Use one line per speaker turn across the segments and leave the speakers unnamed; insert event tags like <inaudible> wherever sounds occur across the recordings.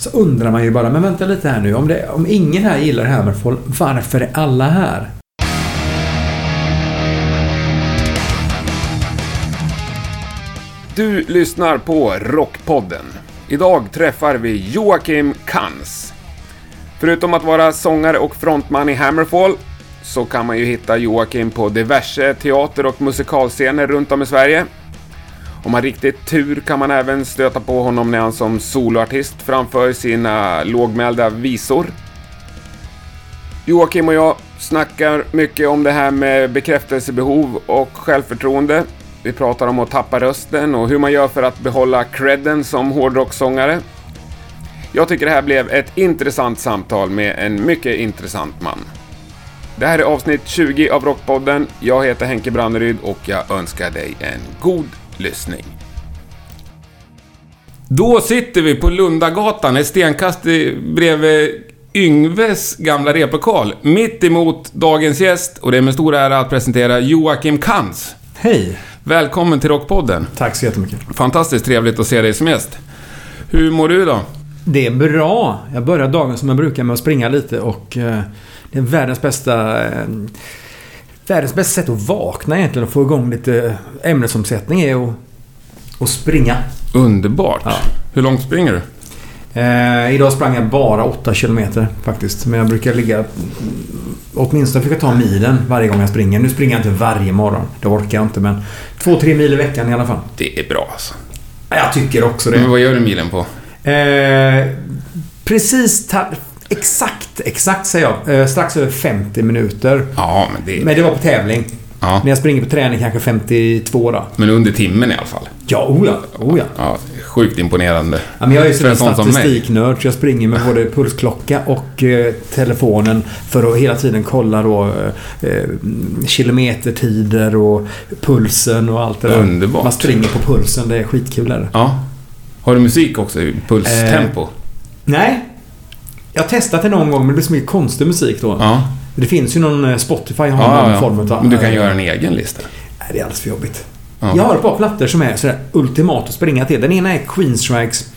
Så undrar man ju bara, men vänta lite här nu. Om, det, om ingen här gillar Hammerfall, varför är alla här?
Du lyssnar på Rockpodden. Idag träffar vi Joakim Kans. Förutom att vara sångare och frontman i Hammerfall så kan man ju hitta Joakim på diverse teater och musikalscener runt om i Sverige. Om man riktigt tur kan man även stöta på honom när han som soloartist framför sina lågmälda visor. Joakim och jag snackar mycket om det här med bekräftelsebehov och självförtroende. Vi pratar om att tappa rösten och hur man gör för att behålla credden som hårdrocksångare. Jag tycker det här blev ett intressant samtal med en mycket intressant man. Det här är avsnitt 20 av Rockpodden. Jag heter Henke Branneryd och jag önskar dig en god lyssning. Då sitter vi på Lundagatan, ett stenkast bredvid Yngves gamla replokal. Mitt emot dagens gäst och det är med stor ära att presentera Joakim Kans.
Hej!
Välkommen till Rockpodden.
Tack så jättemycket.
Fantastiskt trevligt att se dig som gäst. Hur mår du då?
Det är bra. Jag börjar dagen som jag brukar med att springa lite och eh, det är världens bästa... Eh, världens bästa sätt att vakna egentligen och få igång lite ämnesomsättning är att, att springa.
Underbart.
Ja.
Hur långt springer du?
Eh, idag sprang jag bara 8 kilometer faktiskt. Men jag brukar ligga... Åtminstone försöka ta milen varje gång jag springer. Nu springer jag inte varje morgon. Det orkar jag inte men... 2-3 mil i veckan i alla fall.
Det är bra alltså.
Jag tycker också det.
Men vad gör du milen på?
Eh, precis... Exakt, exakt säger jag. Eh, strax över 50 minuter.
Ja, men det...
Men det var på tävling.
Ja,
När jag springer på träning kanske 52 då.
men under timmen i alla fall.
Ja, oh ja. Oh ja.
Ja, sjukt imponerande.
Ja, men jag är ju
en
statistiknörd så jag springer med både pulsklocka och eh, telefonen för att hela tiden kolla då eh, eh, kilometertider och pulsen och allt det där.
Underbart.
Man springer på pulsen, det är skitkul. Är det.
Ja. Har du musik också i pulstempo?
Nej, jag har testat det någon gång men det blir så mycket konstig musik då.
ja.
Det finns ju någon eh, Spotify har
Ja,
någon
ja,
form av...
Men du kan göra en egen lista.
Nej, det är alldeles för jobbigt.
Ja.
Jag har ett par plattor som är sådär ultimat att springa till. Den ena är Queenstrikes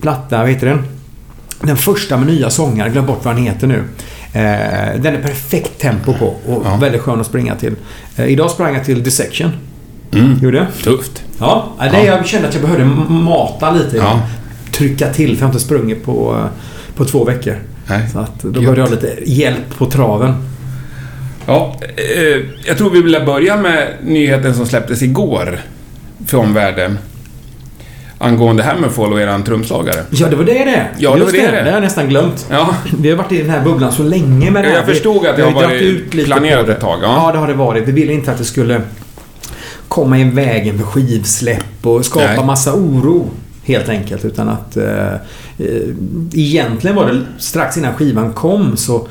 platta, vad heter den? Den första med nya sångare, glöm bort vad han heter nu. Eh, den är perfekt tempo på och
Ja.
väldigt skön att springa till. Eh, idag sprang jag till Dissection.
Mm.
Gjorde jag?
Tufft.
Ja, ja. Det, jag kände att jag behövde mata lite.
Ja.
Trycka till, för jag har inte sprungit på, eh, på två veckor.
Nej.
Så att då behövde jag lite hjälp på traven.
Ja, eh, jag tror vi vill börja med nyheten som släpptes igår från världen. Angående Hammerfall och eran trumslagare.
Ja, det var det det
Ja, det var det det.
Det har jag nästan glömt.
Ja, <laughs>
Vi har varit i den här bubblan så länge med det här.
Jag förstod att det har varit
lite
planerat ett tag, ja.
Ja. det har det varit. Vi ville inte att det skulle komma i vägen för skivsläpp och skapa
Nej.
massa oro. Helt enkelt. Utan att... Eh, eh, egentligen var det strax innan skivan kom så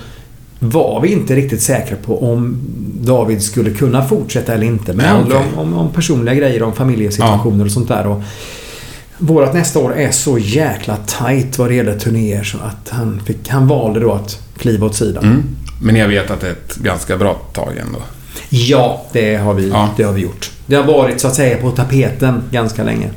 var vi inte riktigt säkra på om David skulle kunna fortsätta eller inte. Men det
Ja,
handlar om, om, om personliga grejer, om familjesituationer och sånt där. Och vårat nästa år är så jäkla tight vad det gäller turnéer så att han, fick, han valde då att kliva åt sidan.
mm. men ni har vetat ett ganska bra tag ändå.
Ja, det har, vi,
Ja.
det har vi gjort. Det har varit så att säga på tapeten ganska länge.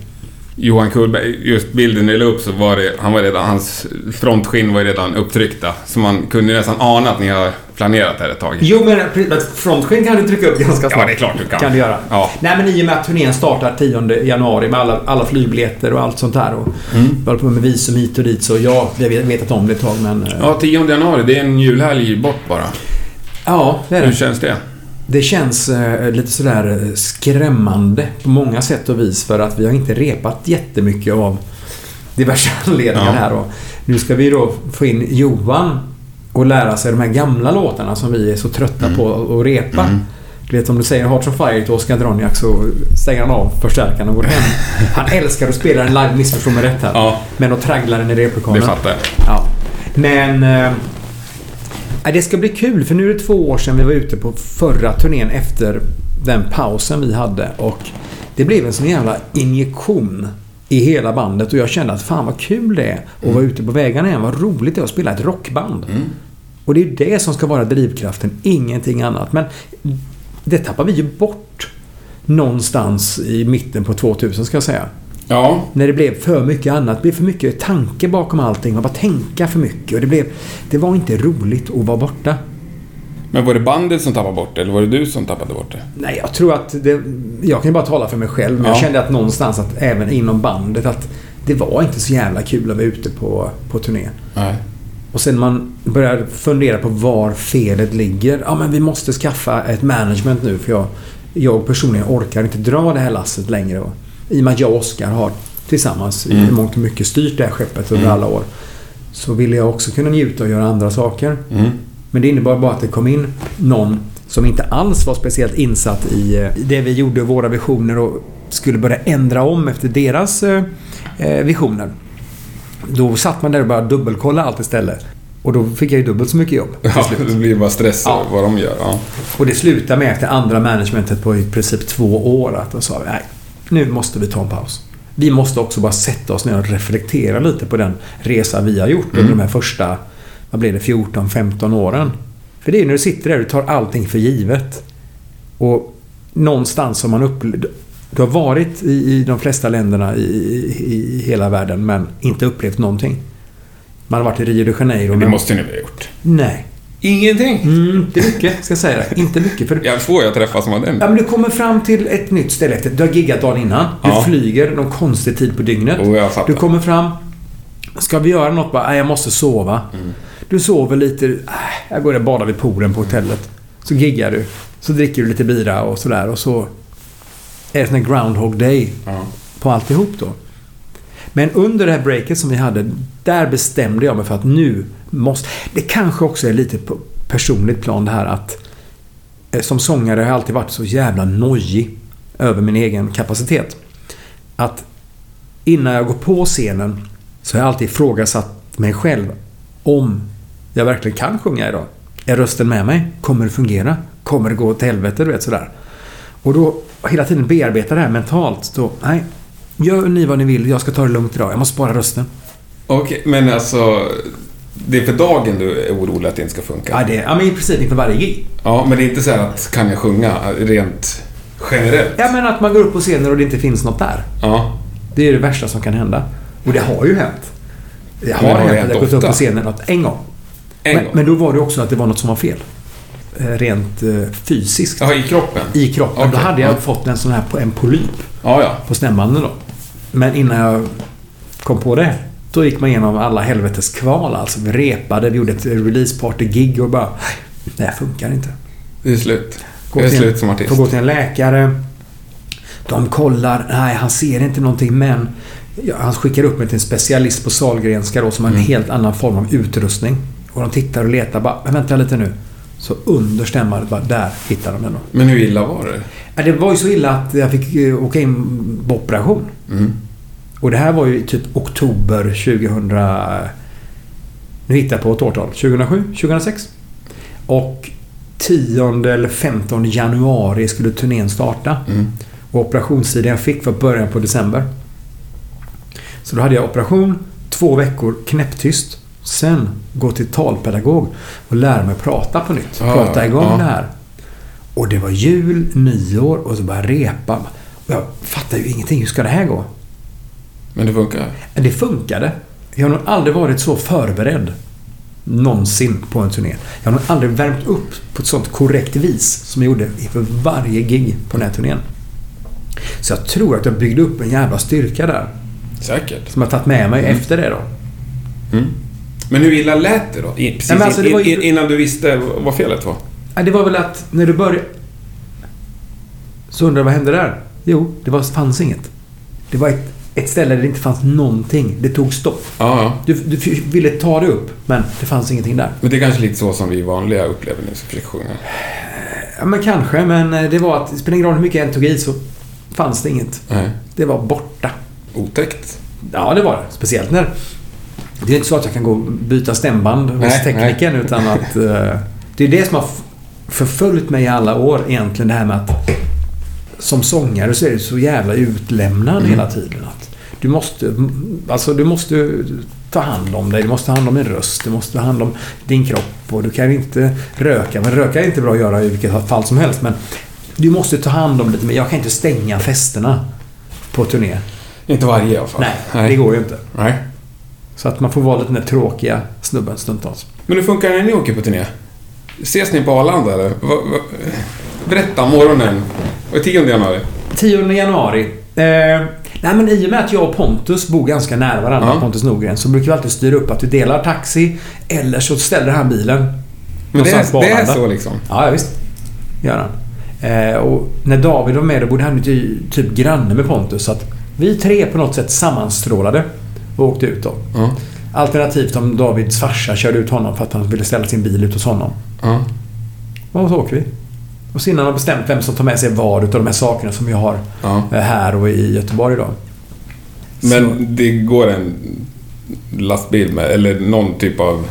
Johan Kullberg, just bilden ni la upp så var det, han var redan, hans frontskinn var redan upptryckta. Så man kunde nästan ana att ni har planerat det här ett tag.
Jo, men men frontskinn kan du trycka upp ganska snart.
Ja, det är klart du kan.
Kan du göra.
Ja.
Nej, men i och med att turnén startar 10 januari med alla, alla flygbiljetter och allt sånt där. Och
Mm.
vi håller på med visum hit och dit. Så ja, vi har vetat om det ett tag, men... eh,
Ja, 10 januari, det är en julhelg bort bara.
ja det är
Hur
det.
känns det?
Det känns eh, lite sådär eh, skrämmande på många sätt och vis för att vi har inte repat jättemycket av diverse <laughs> anledningar
Ja.
här. Och nu ska vi då få in Johan och lära sig de här gamla låtarna som vi är så trötta
Mm.
på att repa.
Mm.
Du vet om du säger Hearts of Fire till Oscar Droniak så stänger han av förstärkaren och går hem. <laughs> Han älskar att spela den live, missförstå mig rätt här.
Ja,
Men att traggla den i replokalen.
det fattar jag.
Ja. Men... Eh, det ska bli kul för nu är det två år sedan vi var ute på förra turnén efter den pausen vi hade. Och det blev en sån jävla injektion i hela bandet och jag kände att fan vad kul det är att vara ute på vägarna igen. Vad roligt det är att spela ett rockband.
Mm.
Och det är ju det som ska vara drivkraften, ingenting annat. Men det tappar vi ju bort någonstans i mitten på 2000 ska jag säga.
Ja.
När det blev för mycket annat. Det blev för mycket tanke bakom allting. Man bara tänka för mycket. Och det, blev, det var inte roligt att vara borta.
Men var det bandet som tappade bort det, eller var det du som tappade bort det?
Nej, jag tror att det, Jag kan ju bara tala för mig själv. Men
Ja.
jag kände att någonstans att även inom bandet att det var inte så jävla kul att vara ute på, på turné.
Nej.
Och sen man börjar fundera på var felet ligger. Ja, men vi måste skaffa ett management nu för jag, jag personligen orkar inte dra det här lasset längre. Och, I och med att jag och Oskar har tillsammans i
Mm.
mångt och mycket styrt det här skeppet under
Mm.
alla år. Så ville jag också kunna njuta och göra andra saker.
Mm.
Men det innebar bara att det kom in någon som inte alls var speciellt insatt i eh, det vi gjorde och våra visioner och skulle börja ändra om efter deras eh, eh, visioner. Då satt man där och bara dubbelkolla allt istället. Och då fick jag ju dubbelt så mycket jobb
Ja, det blir bara stress
Ja.
vad de gör. Ja.
Och det slutade med efter andra managementet på i princip två år att de sa nej, nu måste vi ta en paus. Vi måste också bara sätta oss ner och reflektera lite på den resa vi har gjort under de här första, vad blir det, 14-15 åren. För det är när du sitter där och tar allting för givet. Och någonstans har man upplevt... Du har varit i, i de flesta länderna i, i, i hela världen men inte upplevt någonting. Man har varit i Rio de Janeiro
Men det måste ni väl ha gjort?
Nej.
Ingenting?
Mm, inte mycket, ska jag säga det. Inte mycket. För
Jag får jag träffa som har den?
Ja, men du kommer fram till ett nytt ställe efter. Du har giggat dagen innan. Du
Ja.
flyger någon konstig tid på dygnet.
Oh, jag fattar.
du kommer fram. Ska vi göra något? Bara, "Nej, jag måste sova.
Mm.
Du sover lite. "Äh, Jag går och badar vid poolen på hotellet. Så giggar du. Så dricker du lite bira och sådär. Och så är det sån här groundhog day
Ja.
på alltihop då. Men under det här breaket som vi hade, där bestämde jag mig för att nu måste... Det kanske också är lite på personligt plan det här att eh, som sångare har jag alltid varit så jävla nojig över min egen kapacitet. Att innan jag går på scenen så har jag alltid ifrågasatt mig själv om jag verkligen kan sjunga idag. Är rösten med mig? Kommer det fungera? Kommer det gå åt helvete? Du vet sådär. Och då hela tiden bearbeta det här mentalt. Då, nej, gör ni vad ni vill. Jag ska ta det lugnt idag. Jag måste spara rösten.
Okej, men alltså... Det är för dagen du är orolig att det inte ska funka?
Ja, det, ja men i princip inför varje gig.
Ja, men det är inte så här att kan jag sjunga rent generellt?
Ja, men att man går upp på scenen och det inte finns något där.
Ja.
Det är det värsta som kan hända. Och det har ju hänt. Det har
har
hänt
hänt
att jag gått upp på scenen något, en gång.
En
men,
gång?
men då var det också att det var något som var fel. Eh, Rent eh, fysiskt.
Ja, i kroppen?
I kroppen. Då
Okej,
hade jag
ja.
fått en sån här en polyp
Ja, ja.
på stämbanden då. Men innan jag kom på det, då gick man igenom alla helvetes kval. Alltså vi repade, vi gjorde ett releaseparty-gig och bara... "Nej, Det här funkar inte.
Det är slut.
Gå
Det är slut som artist.
Får gå till en läkare. De kollar. Nej, han ser inte någonting men... Ja, han skickar upp mig till en specialist på Sahlgrenska då som har en
Mm.
helt annan form av utrustning. Och de tittar och letar bara, men vänta lite nu. Så under stämbandet bara, där hittar de den då.
Men hur illa var det?
Det var ju så illa att jag fick eh, åka in på operation.
Mm.
Och det här var ju typ oktober 2000... Nu hittar jag på ett årtal. 2007? 2006? Och 10 eller 15 januari skulle turnén starta.
Mm.
Och operationstiden jag fick var början på december. Så då hade jag operation, två veckor knäpptyst. Sen gå till talpedagog och lära mig prata på nytt.
Ja,
Prata igång
ja.
det här. Och det var jul, nyår och så bara repa. Och jag fattar ju ingenting. Hur ska det här gå?
Men det funkar?
Det funkade. Jag har nog aldrig varit så förberedd någonsin på en turné. Jag har nog aldrig värmt upp på ett sånt korrekt vis som jag gjorde inför varje gig på den här turnén. Så jag tror att jag byggde upp en jävla styrka där.
Säkert.
Som jag tagit med mig efter det då.
Mm. Men hur illa lät det då? Precis
Nej, alltså, det
in,
ju-
in, innan du visste vad felet var?
Det var väl att när du började... Så undrar jag vad hände där? Jo, det var, fanns inget. Det var ett, ett ställe där det inte fanns någonting. Det tog stopp.
Ja.
Du, du ville ta det upp, men det fanns ingenting där.
Men det är kanske lite så som vi vanliga upplever sjunga.
Ja, men kanske. Men eh, det var att det spelar ingen roll hur mycket en tog i så fanns det inget.
Nej.
Det var borta.
Otäckt.
Ja, det var det. Speciellt när... Det är inte så att jag kan gå och byta stämband hos
Nej,
teknikern
nej.
utan att... eh, det är det som har förföljt mig i alla år egentligen. Det här med att som sångare så är du så jävla utlämnad
Mm.
hela tiden. Att du måste... Alltså du måste ta hand om dig. Du måste ta hand om din röst. Du måste ta hand om din kropp. Och du kan inte röka. Men röka är inte bra att göra i vilket fall som helst. Men du måste ta hand om lite. Men jag kan inte stänga festerna på turné.
Inte varje i alla fall.
Nej, det går ju inte.
Nej.
Så att man får vara lite den där tråkiga snubben stundtals.
Men hur funkar det när ni åker på turné? Ses ni på Arlanda eller? Berätta om morgonen. Är 10 januari?
10 januari. Eh, nej men i och med att jag och Pontus bor ganska nära varandra,
Ja.
Pontus Norgren, så brukar vi alltid styra upp att vi delar taxi eller så ställer han bilen
Men det är, det är så liksom?
Ja, visst. Gör han. Eh, och när David var med då bodde han ju ty- typ granne med Pontus. Så att vi tre på något sätt sammanstrålade och åkte ut då.
Ja.
Alternativt om Davids farsa körde ut honom för att han ville ställa sin bil ut hos honom.
ja.
Och så åker vi. Och sen har man bestämt vem som tar med sig vad utav de här sakerna som vi har
ja.
eh, här och i Göteborg då. Så-
Men det går en lastbil med, eller någon typ av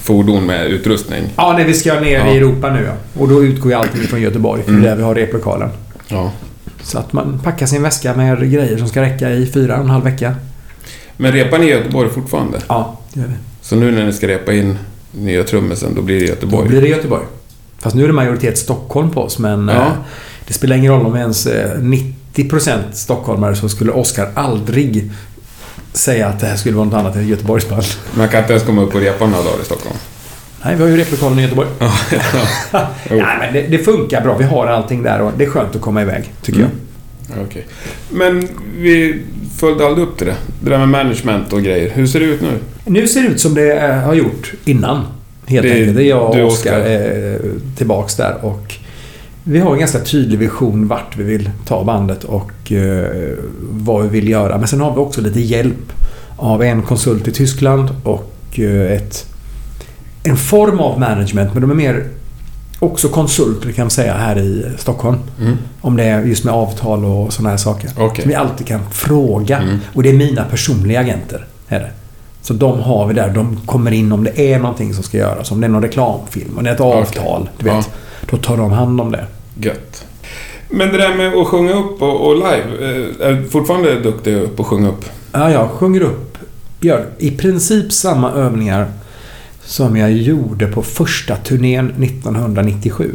fordon med utrustning?
Ja, när vi ska ner
Ja.
i Europa nu ja. Och då utgår ju allting från Göteborg, för
Mm.
det är där vi har replokalen.
Ja.
Så att man packar sin väska med grejer som ska räcka i fyra och en halv vecka.
Men repar ni i Göteborg fortfarande?
Ja, det gör vi.
Så nu när ni ska repa in nya trummisen, då blir det
Då
Göteborg?
blir det Göteborg. Fast nu är det majoritet Stockholm på oss, men
Ja.
eh, det spelar ingen roll om ens eh, 90% stockholmare så skulle Oskar aldrig säga att det här skulle vara något annat än Göteborgsband.
Man kan inte ens komma upp och repa några dagar i Stockholm?
Nej, vi har ju replokalen i Göteborg.
Ja, Jo. <laughs>
Nej, men det, det funkar bra. Vi har allting där och det är skönt att komma iväg, tycker
Mm. Okej. Men vi följde aldrig upp till det. Det där med management och grejer. Hur ser det ut nu?
jag. Nu ser det ut som det eh, har gjort innan. Helt
Det är
enkelt. Det är jag och Oskar eh, tillbaks där. Och vi har en ganska tydlig vision vart vi vill ta bandet och eh, vad vi vill göra. Men sen har vi också lite hjälp av en konsult i Tyskland och eh, ett, en form av management. Men de är mer också konsulter kan man säga här i Stockholm.
Mm.
Om det är just med avtal och sådana här saker.
Okej.
Som vi alltid kan fråga.
Mm.
Och det är mina personliga agenter. Är det. Så de har vi där. De kommer in om det är någonting som ska göras. Om det är någon reklamfilm. Om det är ett avtal. Du vet,
Ja.
Då tar de hand om det.
Gött. Men det där med att sjunga upp och, och live. eh, Är du fortfarande duktig på att sjunga upp?
Ja, jag sjunger upp. Gör i princip samma övningar som jag gjorde på första turnén 1997.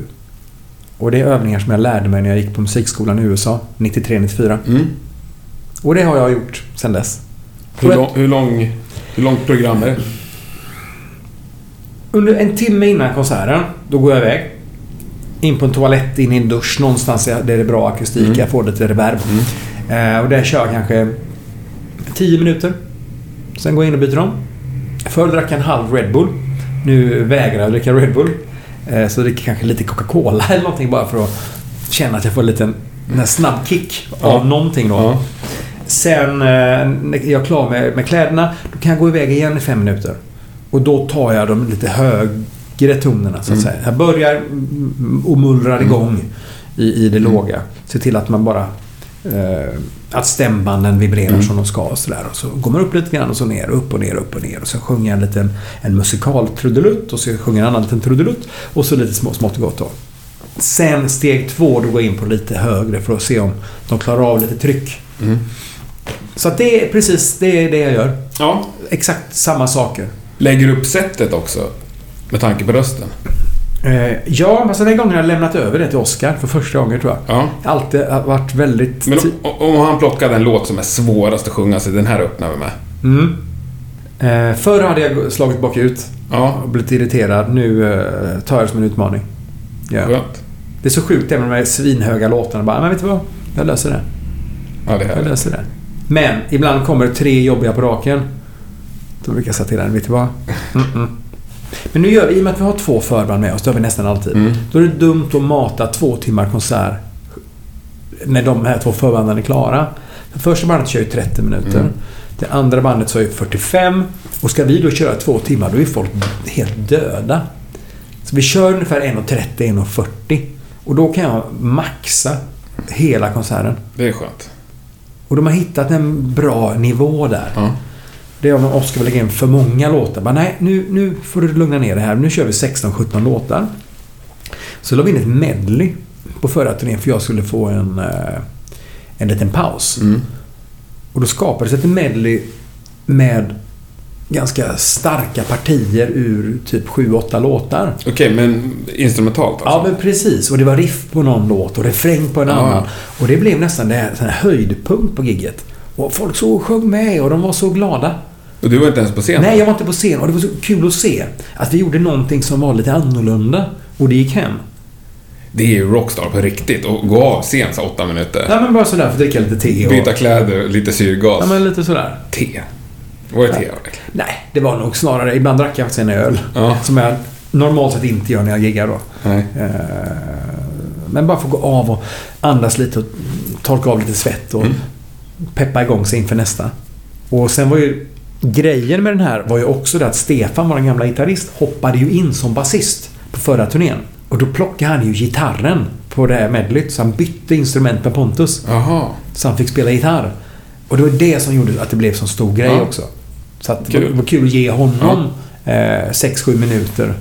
Och det är övningar som jag lärde mig när jag gick på musikskolan i USA 93-94.
Mm.
Och det har jag gjort sedan dess.
Hur, lång, hur, lång, hur långt program är det?
Under en timme innan konserten, då går jag iväg. In på en toalett, in i en dusch någonstans där det är bra akustik.
Mm.
Jag får lite reverb. Eh, och där kör jag kanske 10 minuter. Sen går jag in och byter om. Förr drack jag en halv Red Bull. Nu vägrar jag dricka Red Bull. Eh, så dricker kanske lite Coca-Cola <laughs> eller någonting bara för att känna att jag får en liten en snabb kick av
Ja.
någonting då.
Ja.
Sen eh, när jag är klar med, med kläderna, då kan jag gå iväg igen i fem minuter. Och då tar jag de lite högre tonerna så att
Mm.
säga. Jag börjar mm, och mullrar igång i, i det
Mm.
låga. Se till att man bara... Eh, att stämbanden vibrerar
Mm.
som de ska och sådär. Och så går man upp lite grann och så ner, upp och ner, upp och ner. Och så sjunger jag en liten en musikal trudelutt och så sjunger jag en annan liten trudelutt. Och så lite små, smått och gott då. Sen steg två, då går jag in på lite högre för att se om de klarar av lite tryck.
Mm.
Så att det är precis det, är det jag gör.
ja.
Exakt samma saker.
Lägger du upp sättet också? Med tanke på rösten?
Eh, ja, alltså den gången har jag lämnat över det till Oscar för första gången tror jag.
Ja.
Jag har alltid varit väldigt...
Men om, om han plockade en låt som är svårast att sjunga, så den här öppnar vi med.
Mm. Eh, förr hade jag slagit bakut
Ja,
och blivit irriterad. Nu eh, tar jag det som en utmaning. Ja.
skönt.
Det är så sjukt även med de här svinhöga låtarna. Bara, men vet du vad? Jag löser det.
Ja, det är
Jag löser det. Men ibland kommer det tre jobbiga på raken. Då brukar jag säga till den, vet du vad? Men nu gör vi, i och med att vi har två förband med oss, det har vi nästan alltid.
Mm.
Då är det dumt att mata två timmar konsert när de här två förbanden är klara. Det första bandet kör ju 30 minuter.
Mm.
Det andra bandet kör ju 45. Och ska vi då köra två timmar, då är folk helt döda. Så vi kör ungefär 1.30, 1.40. Och då kan jag maxa hela konserten.
Det är skönt.
Och de har hittat en bra nivå där.
Ja.
Det är om Oskar vill lägga in för många låtar. Bara, nej, nu, nu får du lugna ner dig här. Nu kör vi 16-17 låtar. Så la vi in ett medley på förra turnén för jag skulle få en, eh, en liten paus.
Mm.
Och då skapades ett medley med ganska starka partier ur typ 7-8 låtar.
Okej, men instrumentalt
Ja,
alltså?
men precis. Och det var riff på någon låt och refräng på en
Ja.
annan. Och det blev nästan här höjdpunkt på gigget. Och folk så och sjöng med och de var så glada.
Och du var inte ens på scen?
Nej, jag var inte på scen och det var så kul att se att vi gjorde någonting som var lite annorlunda. Och det gick hem.
Det är ju rockstar på riktigt. Och gå av scen så åtta minuter.
Nej, men bara sådär för att dricka lite te och...
Byta kläder, lite syrgas.
Ja, men lite sådär.
Te. Vad är te?
Nej, det var nog snarare... Ibland drack jag faktiskt en öl.
Ja.
Som jag normalt sett inte gör när jag giggar då.
Nej.
Eh, Men bara få gå av och andas lite och torka av lite svett och
Mm.
peppa igång sig inför nästa. Och sen var ju grejen med den här var ju också det att Stefan, vår gamla gitarrist, hoppade ju in som basist på förra turnén. Och då plockade han ju gitarren på det här medleyt så han bytte instrument med Pontus.
Jaha.
Så han fick spela gitarr. Och det var det som gjorde att det blev så stor grej
Ja.
också. Så att
Kul.
det var kul att ge honom 6-7 minuter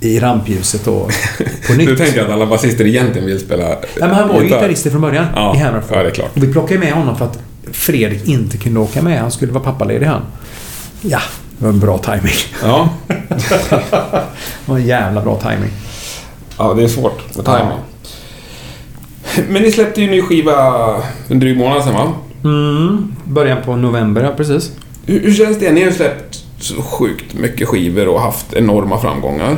i rampljuset och <laughs> på nytt.
Du tänker att alla basister egentligen vill spela
Nej, men han var ju
gitarr?
gitarrist från början
Ja,
i Hammerfall.
ja, det är klart.
Och vi plockade med honom för att Fredrik inte kunde åka med. Han skulle vara pappaledig han. Ja, det var en bra timing.
Ja. <laughs>
Det var en jävla bra timing.
ja, det är svårt med timing. Men ni släppte ju en ny skiva en dryg månad sedan va?
Mm, början på november, ja precis.
Hur, hur känns det? Ni har ju släppt så sjukt mycket skivor och haft enorma framgångar.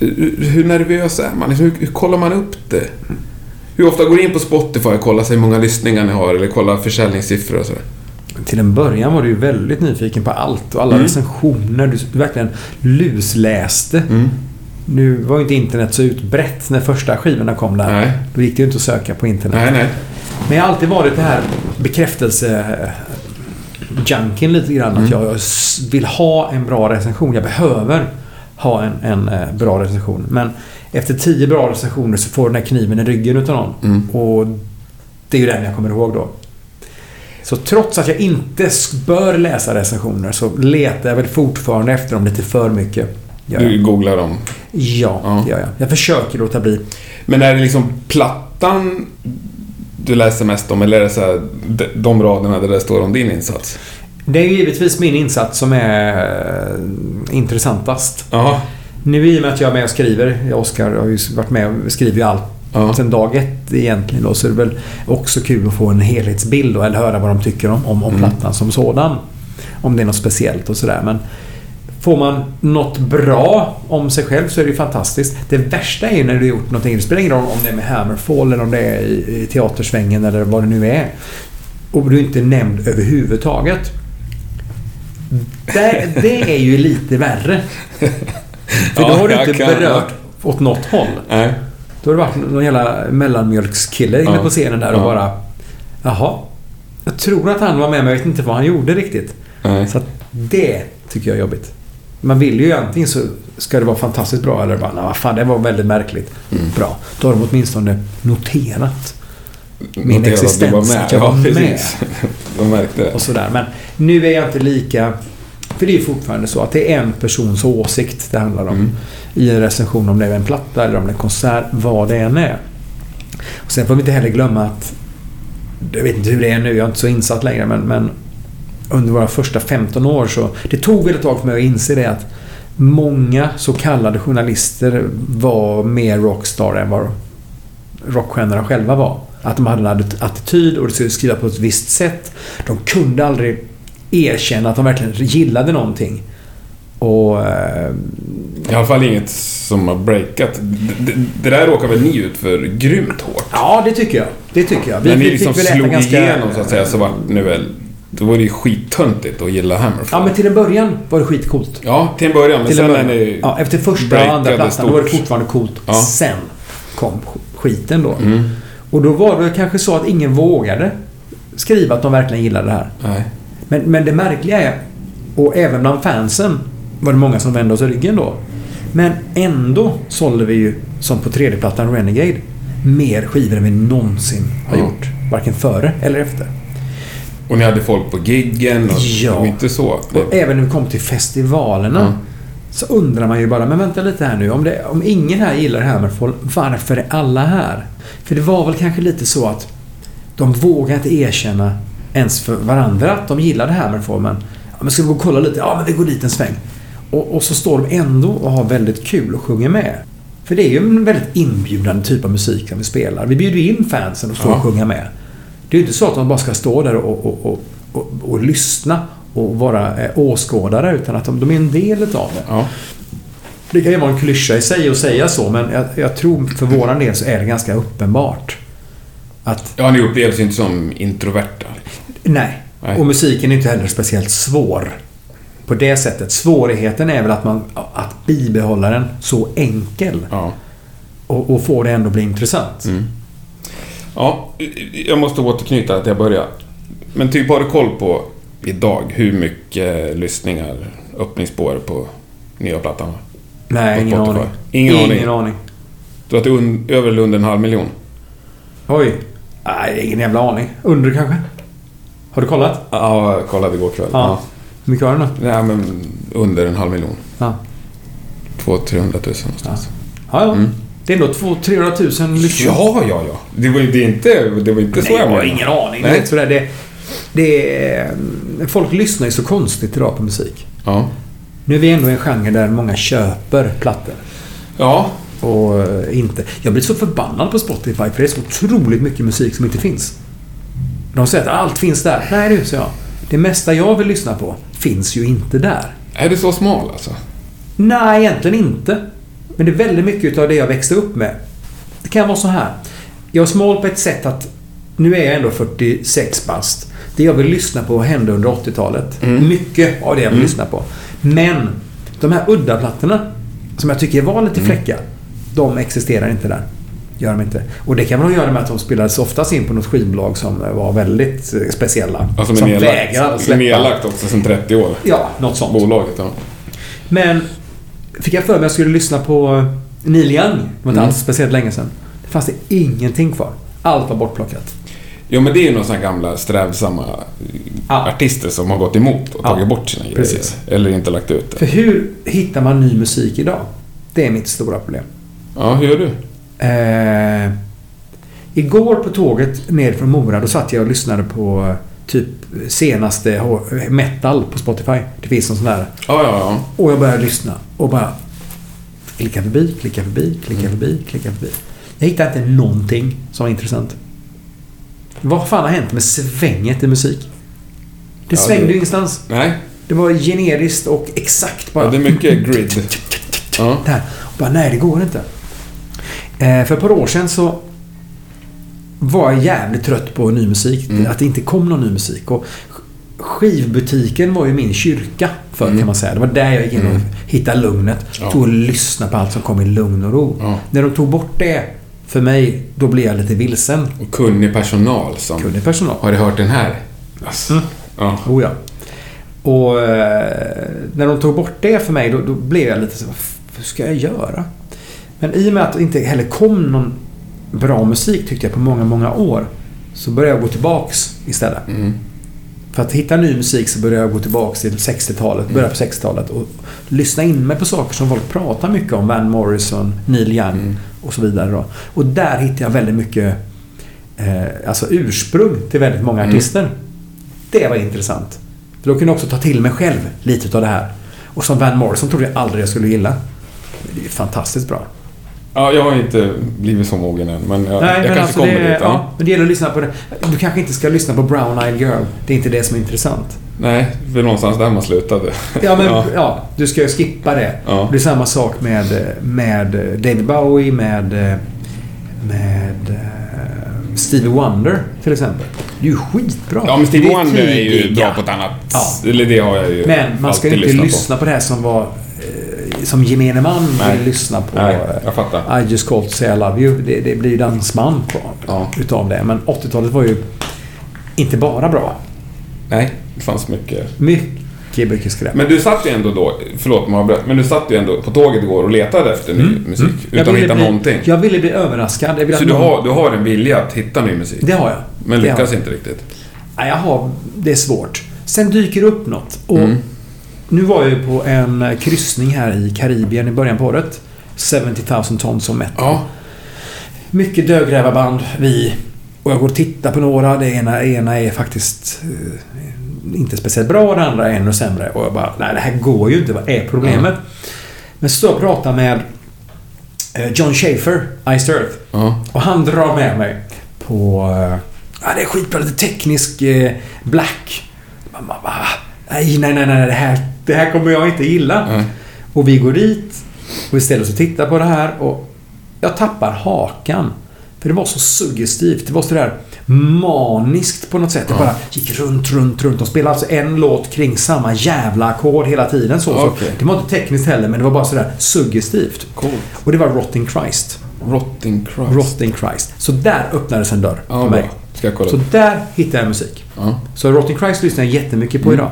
Hur, hur nervös är man? Hur, hur kollar man upp det? Hur ofta går ni in på Spotify och kollar hur många lyssningar ni har eller kollar försäljningssiffror och sådär?
Till en början var du ju väldigt nyfiken på allt och alla
Mm.
recensioner. Du, du verkligen lusläste.
Mm.
Nu var ju inte internet så utbrett när första skivorna kom där.
Nej.
Då gick det ju inte att söka på internet.
Nej, nej.
Men jag har alltid varit det här bekräftelse junkin lite grann.
Mm.
Att jag vill ha en bra recension. Jag behöver ha en, en eh, bra recension. Men efter tio bra recensioner så får den här kniven i ryggen utav någon.
Mm.
Och det är ju den jag kommer ihåg då. Så trots att jag inte bör läsa recensioner så letar jag väl fortfarande efter dem lite för mycket.
Du googlar dem.
Ja,
Ja.
det gör jag. Jag försöker låta bli.
Men är det liksom plattan du läser mest om eller är det så här, de, de raderna där det står om din insats?
Det är ju givetvis min insats som är eh, intressantast.
Ja.
Nu i och med att jag är med och skriver, och Oskar har ju varit med och skriver ju allt
Ja.
sen dag ett egentligen då, så är det väl också kul att få en helhetsbild då, eller höra vad de tycker om, om, om
Mm.
plattan som sådan. Om det är något speciellt och sådär. Men får man något bra om sig själv så är det ju fantastiskt. Det värsta är ju när du har gjort någonting. Det spelar ingen roll om det är med Hammerfall eller om det är i, teatersvängen eller vad det nu är. Och du är inte nämnd överhuvudtaget. Det, det är ju lite värre. För då har du inte berört åt något håll.
Nej.
Då har det varit någon jävla mellanmjölkskille inne på scenen där och bara... Jaha. Jag tror att han var med men jag vet inte vad han gjorde riktigt.
Nej.
Så att det tycker jag är jobbigt. Man vill ju antingen så ska det vara fantastiskt bra eller bara, vad fan det var väldigt märkligt.
Mm.
Bra. Då har de åtminstone noterat min
Notera att du
existens.
var med.
Jag var med. <laughs>
De
och sådär. Men nu är jag inte lika... För det är ju fortfarande så att det är en persons åsikt det handlar om.
Mm.
I en recension om det är en platta eller om det är en konsert, vad det än är. Och sen får vi inte heller glömma att... Jag vet inte hur det är nu, jag är inte så insatt längre men, men under våra första 15 år så... Det tog väl ett tag för mig att inse det att många så kallade journalister var mer rockstar än vad rockstjärnorna själva var. Att de hade en att- attityd och de skulle skriva på ett visst sätt. De kunde aldrig erkänna att de verkligen gillade någonting. Och... Eh,
I alla fall inget som har breakat. Det, det, det där råkar väl ni ut för grymt hårt?
ja, det tycker jag. Det tycker jag.
När ni liksom slog
ganska-
igenom så att säga så var nu väl... Då var det ju skittöntigt att gilla Hammerfall.
Ja, men till en början var det skitcoolt.
Ja, till en början. Men
Till
sen
en
när.
Ja, efter första och andra plattan då var det
stort.
fortfarande coolt.
Ja.
Sen kom sk- skiten då.
Mm.
Och då var det kanske så att ingen vågade skriva att de verkligen gillade det här.
Nej.
Men, men det märkliga är, och även bland fansen var det många som vände oss ryggen då. Men ändå sålde vi ju, som på tredjeplattan Renegade, mer skivor än vi någonsin har gjort. Varken före eller efter.
Och ni hade folk på giggen och
Ja.
var inte så.
Och även när vi kom till festivalerna
Ja.
så undrar man ju bara, men vänta lite här nu. Om, det, om ingen här gillar Hammerfall, varför är alla här? För det var väl kanske lite så att de vågade inte erkänna ens för varandra att de gillade Hammerfall. Men, ja, men ska vi gå och kolla lite? Ja, men vi går dit en sväng. Och, och så står de ändå och har väldigt kul och sjunger med. För det är ju en väldigt inbjudande typ av musik som vi spelar. Vi bjuder in fansen och står
Ja.
och sjunger med. Det är ju inte så att de bara ska stå där och, och, och, och, lyssna och vara eh, åskådare utan att de, de är en del utav det.
Ja.
Det kan ju vara en klyscha i sig att säga så men jag, jag tror för våran del så är det ganska uppenbart. Att
ja, ni upplevs inte som introverta.
nej.
Nej.
Och musiken är inte heller speciellt svår. På det sättet. Svårigheten är väl att, man, att bibehålla den så enkel.
Ja.
Och, och få det ändå bli intressant.
Mm. Ja, jag måste återknyta till jag började. Men typ har du koll på idag hur mycket lyssningar öppningsspår på nya plattan?
Nej,
På
ingen
Spotify.
aning.
Ingen aning.
Ingen aning.
Du har det un- över under en halv miljon?
Oj. Nej, ingen jävla aning. Under kanske? Har du kollat?
Ja, jag kollade igår kväll.
Ja. Hur mycket har du nu?
Nej, men under en halv miljon.
Ja.
200 000 någonstans.
Ja, ja.
Mm.
Det är ändå 200-300 000 lyssningar.
Ja, ja, ja. Det var det är inte, det var inte så
Nej, jag har
menade.
ingen aning.
Nej.
Det är sådär, det, det är, folk lyssnar ju så konstigt idag på musik.
Ja.
Nu är vi ändå i en genre där många köper plattor.
Ja.
Och eh, inte... Jag blir så förbannad på Spotify för det är så otroligt mycket musik som inte finns. De säger att allt finns där. Nej du, säger jag. Det mesta jag vill lyssna på finns ju inte där.
Är det så smal alltså?
Nej, egentligen inte. Men det är väldigt mycket av det jag växte upp med. Det kan vara så här. Jag är smal på ett sätt att nu är jag ändå 46 bast. Det jag vill lyssna på hände under 80-talet.
Mm.
Mycket av det jag vill lyssna på. Men de här udda-plattorna som jag tycker var lite fräcka. De existerar inte där. Gör de inte. Och det kan att göra med att de spelades oftast in på något skivbolag som var väldigt eh, speciella.
Med
som
nedlagt,
vägrade släppa.
nedlagt också sedan 30 år.
Ja, något sånt.
Bolaget, ja.
Men fick jag för mig att jag skulle lyssna på Neil Young. Det var inte
Mm.
alls speciellt länge sedan. Det fanns det ingenting kvar. Allt var bortplockat.
Jo, men det är ju några sådana gamla strävsamma
Ja.
artister som har gått emot och
Ja,
tagit bort sina grejer.
precis.
Eller inte lagt ut det.
För hur hittar man ny musik idag? Det är mitt stora problem.
Ja, hur gör du?
Eh, igår på tåget ner från Mora, då satt jag och lyssnade på eh, typ senaste metal på Spotify. Det finns en sån där.
Ja, ja, ja.
Och jag började lyssna och bara klicka förbi, klicka förbi, klicka förbi, klicka förbi. Jag hittade inte någonting som var intressant. Vad fan har hänt med svänget i musik? Det
Ja,
svängde ju ingenstans.
Nej,
Det var generiskt och exakt bara.
ja, det är mycket <laughs> grid. Ja.
Där. Och bara, nej det går inte. Eh, för ett par år sedan så var jag jävligt trött på ny musik.
Mm.
Att det inte kom någon ny musik. Och skivbutiken var ju min kyrka förr
Mm.
kan man säga. Det var där jag gick in och
Mm.
hittade lugnet.
Ja.
Tog och lyssnade på allt som kom i lugn och ro.
Ja.
När de tog bort det, för mig, då blev jag lite vilsen.
Och kunnig personal som...
Kunde personal.
Har du hört den här? Alltså,
Mm.
Ja.
Oh ja. Och eh, när de tog bort det för mig då, då blev jag lite så vad ska jag göra? Men i och med att det inte heller kom någon bra musik tyckte jag på många, många år. Så började jag gå tillbaks istället.
Mm.
För att hitta ny musik så började jag gå tillbaks till 60-talet, börja på 60-talet och lyssna in mig på saker som folk pratar mycket om. Van Morrison, Neil Young
Mm.
och så vidare. Då. Och där hittade jag väldigt mycket eh, alltså ursprung till väldigt många
Mm.
artister. Det var intressant. För då kunde jag också ta till mig själv lite av det här. Och som Van Morrison trodde jag aldrig jag skulle gilla. Det är fantastiskt bra.
Ja, jag har inte blivit så mogen än, men jag, jag
men
kanske
alltså
kommer
det,
dit. Ja.
ja, men det gäller att lyssna på det. Du kanske inte ska lyssna på Brown Eyed Girl. Det är inte det som är intressant.
Nej, det är någonstans där man slutade.
Ja, men <laughs>
Ja.
ja. du ska ju skippa det.
Ja.
Det är samma sak med, med David Bowie, med, med eh, Stevie Wonder till exempel. Det är ju skitbra.
Ja, men Stevie Wonder är ju bra på ett annat...
Ja.
Eller det har jag ju
Men man ska
alltid
inte lyssna på. det här som var... Som gemene man
Nej.
vill lyssna på.
Nej, jag fattar.
I just called to say I love you. Det, det blir ju dansman på,
Ja.
utav det. Men 80-talet var ju inte bara bra.
Nej, det fanns mycket.
Mycket, mycket skräp.
Men du satt ju ändå då, förlåt jag avbröt, men du satt ju ändå på tåget igår och letade efter ny musik.
Mm.
Utan att hitta
bli-
någonting.
Jag ville bli överraskad. Ville
Så du
någon-
har, du har en vilja att hitta ny musik?
Det har jag.
Men
har
lyckas
jag.
inte riktigt?
Nej, jag har... Det är svårt. Sen dyker det upp något. Och
Mm.
Nu var jag ju på en kryssning här i Karibien i början på året. 70 000 tons of metal.
Ja.
Mycket dödgrävarband. Vi... Och jag går och tittar på några. Det ena, ena är faktiskt eh, inte speciellt bra. Det andra är ännu sämre. Och jag bara, nej det här går ju inte. Vad är problemet? Men så står jag och pratar med eh, John Schaefer, Iced Earth.
Ja.
Och han drar med mig på... eh, Ja, det är skitbra. Lite teknisk eh, black. Man va? Nej, nej, nej, nej. Det här, det här kommer jag inte gilla.
Mm.
Och vi går dit och vi ställer oss och tittar på det här och jag tappar hakan. För det var så suggestivt. Det var sådär maniskt på något sätt. Det bara gick runt, runt, runt. De spelade alltså en låt kring samma jävla ackord hela tiden. Så, så.
Okej.
Det var inte tekniskt heller, men det var bara sådär suggestivt.
Coolt.
Och det var Rotting Christ.
Rotting Christ.
Rotting Christ. Så där öppnades en dörr
Ja,
för mig.
bra. Ska jag kolla
Så där hittade jag musik.
Ja.
Så Rotting Christ lyssnar jag jättemycket på
Mm.
idag.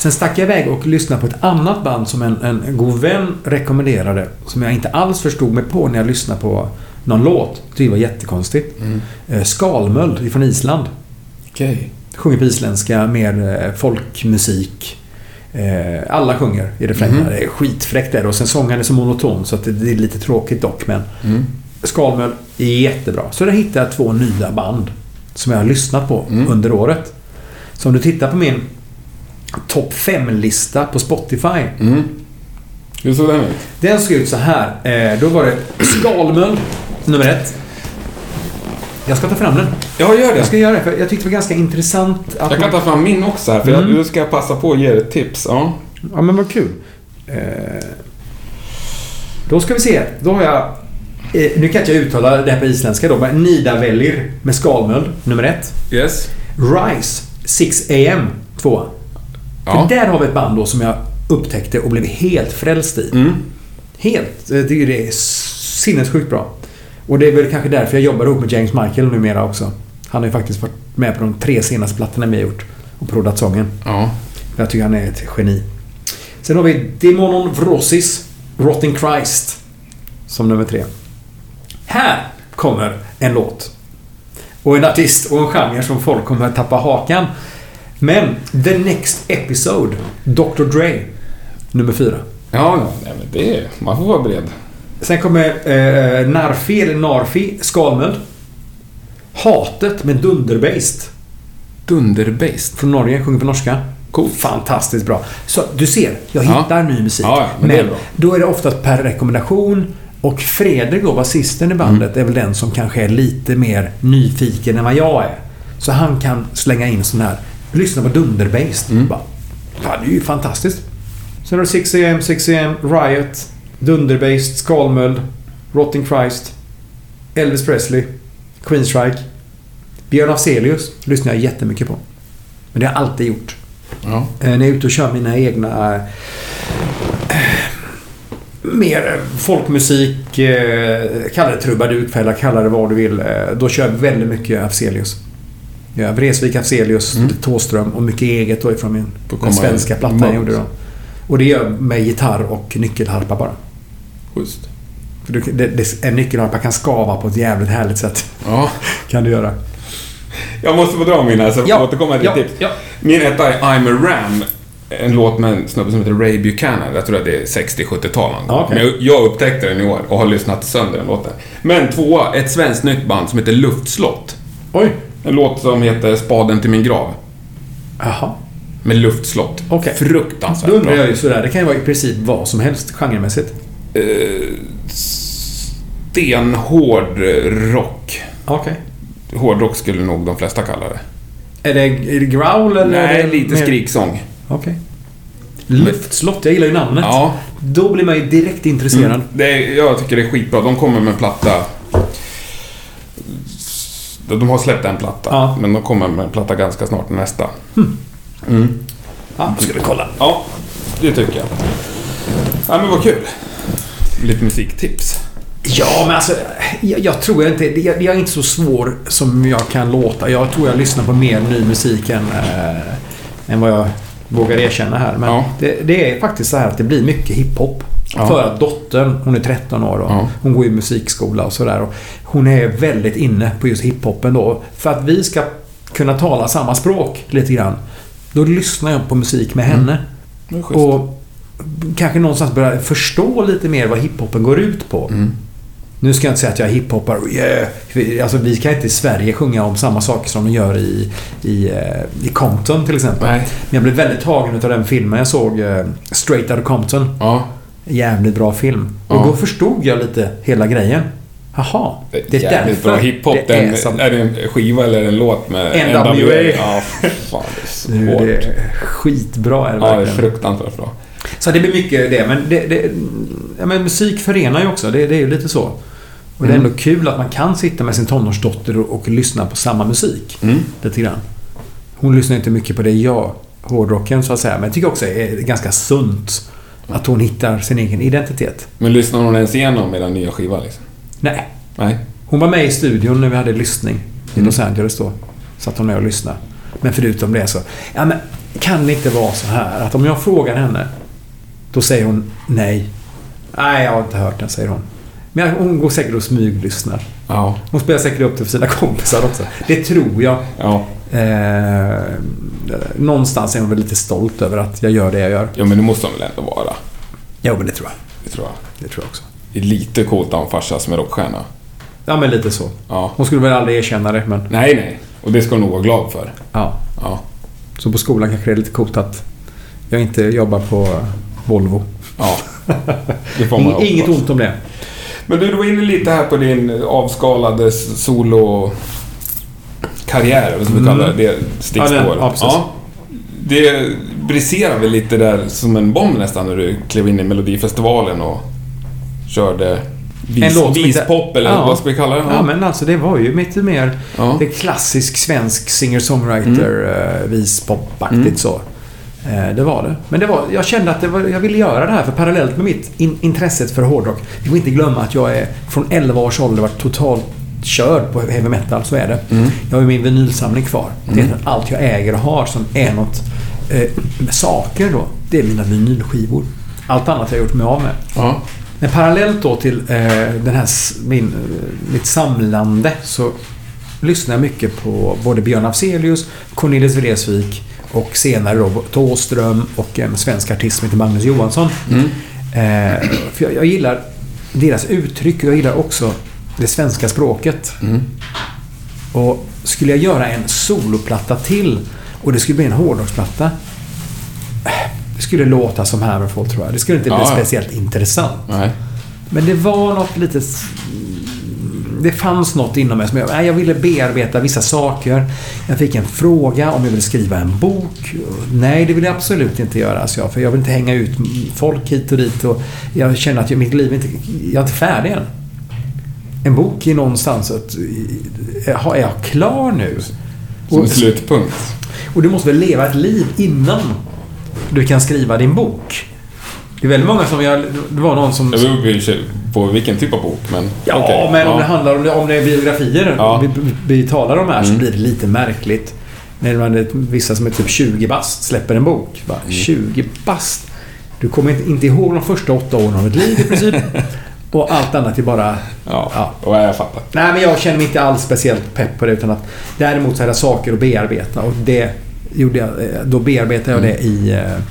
Sen stack jag iväg och lyssnade på ett annat band som en, en god vän rekommenderade. Som jag inte alls förstod mig på när jag lyssnade på någon låt. Det var jättekonstigt.
Mm.
Eh, Skalmöld från Island.
Okej.
Sjunger på isländska, mer eh, folkmusik. Eh, alla sjunger i refrängerna.
Mhm.
Det är skitfräckt där. Och sen sången är så monoton så att det, det är lite tråkigt dock. Men
Mm.
Skalmöld är jättebra. Så där hittade jag två nya band som jag har lyssnat på
Mm.
under året. Så om du tittar på min topp 5-lista på Spotify.
Mm. Hur såg den ut?
Den såg ut så här. Eh, då var det Skalmöld, nummer ett. Jag ska ta fram den.
Ja, gör
Jag
det.
ska göra det, för jag tyckte det var ganska intressant att...
Jag kan ta fram min också här, för
Mm.
jag, nu ska jag passa på att ge ett tips. Ja.
Ja, men vad kul. Eh, då ska vi se. Då har jag... Eh, nu kan inte jag uttala det här på isländska då, men Nidavellir med Skalmöld, nummer ett.
Yes.
Rise, 6 AM, två.
Ja.
För där har vi ett band då som jag upptäckte och blev helt frälst i.
Mm.
Helt. Det är sinnessjukt bra. Och det är väl kanske därför jag jobbar ihop med James Michael numera också. Han har ju faktiskt varit med på de tre senaste plattorna vi har gjort och proddat sången.
Ja.
Jag tycker han är ett geni. Sen har vi Demonon Vrosis, Rotting Christ, som nummer tre. Här kommer en låt. Och en artist och en genre som folk kommer att tappa hakan. Men The Next Episode, Dr. Dre, nummer fyra.
Ja, nej, men det man får vara beredd.
Sen kommer eh, Narfi, eller Narfi, Skalmöld. Hatet med Dunderbased.
Dunderbased.
Från Norge, sjunger på norska.
Coolt.
Fantastiskt bra. Så du ser, jag
Ja.
hittar ny musik.
Ja, ja, men det är
då är det oftast per rekommendation. Och Fredrik då, basisten i bandet,
Mm.
är väl den som kanske är lite mer nyfiken än vad jag är. Så han kan slänga in sån här, lyssna på Dunderbased.
Mm.
Bara, ja, det är ju fantastiskt. Sen har du 6 AM, 6 AM, Riot, Dunderbased, Skalmöld, Rotting Christ, Elvis Presley, Queenstrike. Björn Afzelius lyssnar jag jättemycket på. Men det har jag alltid gjort.
Ja.
Eh, När jag är ute och kör mina egna... eh, mer folkmusik, eh, kalla det trubadurkvällar, kalla det vad du vill. Då kör jag väldigt mycket Afzelius. Ja, Vreeswijk, Afzelius,
Mm.
Thåström och mycket eget då ifrån min den svenska plattan jag gjorde då. Och det gör jag med gitarr och nyckelharpa bara.
Schysst.
För du, det, det, en nyckelharpa kan skava på ett jävligt härligt sätt.
Ja. <laughs>
Kan du göra.
Jag måste få dra min här så
Ja.
återkommer jag till
Ja.
tips.
Ja.
Min etta är I'm a Ram. En låt med en snubbe som heter Ray Buchanan. Jag tror att det är 60-70-tal någon gång.
Ja, okej.
Men jag, jag upptäckte den i år och har lyssnat sönder den låten. Men tvåa, ett svenskt nytt band som heter Luftslott.
Oj.
En låt som heter Spaden till min grav.
Jaha.
Med luftslott.
Okej.
Fruktansvärt
Då undrar jag ju sådär. Det kan ju vara i princip vad som helst genremässigt.
Eh, stenhård rock.
Okej.
Hårdrock skulle nog de flesta kalla det.
Är det, är det growl eller?
Nej,
det
lite
mer-
skriksång.
Okej. Luftslott, jag gillar ju namnet.
Ja,
Då blir man ju direkt intresserad.
Mm. Det är, jag tycker det är skitbra. De kommer med en platta. De har släppt en platta,
Ja.
men de kommer med en platta ganska snart, nästa. Mm.
Ja, då ska vi kolla.
Ja, det tycker jag. Ja, men vad kul. Lite musiktips.
Ja, men alltså... Jag, jag tror jag inte... Jag, jag är inte så svår som jag kan låta. Jag tror jag lyssnar på mer ny musik än, äh, än vad jag vågar erkänna här. Men
Ja.
det, det är faktiskt så här att det blir mycket hiphop.
Ja.
För att dottern, hon är 13 år och
Ja.
hon går i musikskola och sådär. Hon är väldigt inne på just hiphopen då. För att vi ska kunna tala samma språk lite grann. Då lyssnar jag på musik med henne.
Det är schysst.
Och kanske någonstans börja förstå lite mer vad hiphopen går ut på.
Mm.
Nu ska jag inte säga att jag är. Yeah. Alltså, vi kan inte i Sverige sjunga om samma saker som de gör i, i, eh, i Compton till exempel.
Nej.
Men jag blev väldigt tagen av den filmen jag såg, eh, Straight Outta Compton.
Ja.
Jävligt bra film.
Ja.
Och då förstod jag lite hela grejen. Jaha.
Det är jävligt bra hiphop.
det
Den,
är som...
är det en skiva eller en låt med
NWA?
Ja, fan det är så <laughs>
Nu,
hårt.
det är skitbra är det
Ja, det är
verkligen.
fruktansvärt bra.
Så det blir mycket det. Men, det, det, ja, men musik förenar ju också. Det, det är ju lite så. Och det är
Mm.
ändå kul att man kan sitta med sin tonårsdotter och, och lyssna på samma musik.
Mm.
Lite grann. Hon lyssnar inte mycket på det jag, hårdrocken så att säga. Men jag tycker också det är ganska sunt att hon hittar sin egen identitet.
Men lyssnar hon ens igenom med den nya skivan liksom?
Nej.
Nej.
Hon var med i studion när vi hade lyssning i
Mm.
Los Angeles då. Satt hon med och lyssnade. Men förutom det så... Ja, men kan det inte vara så här att om jag frågar henne då säger hon nej. Nej, jag har inte hört den, säger hon. Men hon går säkert och smyglyssnar.
Ja.
Hon spelar säkert upp det för sina kompisar också. Det tror jag.
Ja.
Eh, någonstans är hon väl lite stolt över att jag gör det jag gör.
ja, men det måste hon väl ändå vara?
Jo, men det tror jag.
Det tror jag.
Det tror jag också.
Det är lite coolt att ha en farsa som är rockstjärna.
Ja, men lite så.
Ja.
Hon skulle väl aldrig erkänna det, men
Nej, nej. Och det ska hon nog vara glad för.
ja.
Ja.
Så på skolan kanske det är lite coolt att jag inte jobbar på Volvo.
Ja. Det får man
Ing- Inget ont om det.
Men du, du var inne lite här på din avskalade solo karriär, eller vad ska vi
Mm.
det, det stickspår.
Ja, det- ja, precis.
det briserade väl lite där som en bomb nästan när du klev in i Melodifestivalen och körde vis,
En låt som inte-
vispop, eller
Ja.
vad ska vi kalla det?
Ja, men alltså det var ju lite mer...
Ja.
Det klassisk svensk singer-songwriter, mm. vispopaktigt
Mm.
så. Eh, det var det. Men det var, jag kände att det var, jag ville göra det här för parallellt med mitt in, intresset för hårdrock. Vi får inte glömma att jag är från 11 års ålder varit totalt körd på heavy metal, så är det.
Mm.
Jag har min vinylsamling kvar. Det är allt jag äger och har som är något eh, saker då. Det är mina vinylskivor. Allt annat har jag gjort mig av med.
Ja.
Men parallellt då till eh, den här, min, eh, mitt samlande så lyssnar jag mycket på både Björn Afzelius, Cornelis Vreeswijk och senare då Thåström och en svensk artist som heter Magnus Johansson.
Mm.
Eh, för jag, jag gillar deras uttryck och jag gillar också det svenska språket.
Mm.
Och skulle jag göra en soloplatta till och det skulle bli en hårdrocksplatta. Det skulle låta som Hammerfall tror jag. Det skulle inte bli
Ja,
speciellt intressant.
Nej.
Men det var något lite... s- Det fanns något inom mig som jag, jag ville bearbeta vissa saker. Jag fick en fråga om jag ville skriva en bok. Nej, det vill jag absolut inte göra, så jag, för jag vill inte hänga ut folk hit och dit. Och jag känner att jag, mitt liv inte... Jag är inte färdig än. En bok är någonstans att... Är jag klar nu?
Som
Och,
slutpunkt.
och du måste väl leva ett liv innan du kan skriva din bok? Det är väldigt många som... Jag, det var någon som...
Det beror i på vilken typ av bok, men...
Ja,
okej.
men om
Ja.
det handlar om om det är biografier
Ja.
vi, vi talar om här så
Mm.
blir det lite märkligt. När man, är- vissa som är typ 20 bast släpper en bok. Bara,
Mm.
20 bast? Du kommer inte, inte ihåg de första åtta åren av ditt liv i princip. <laughs> Och allt annat är bara...
Ja,
Ja.
och jag fattar.
Nej, men jag känner mig inte alls speciellt pepp på det. Utan att däremot så är det saker att bearbeta. Och det gjorde jag. eh, Då bearbetade jag det i... eh,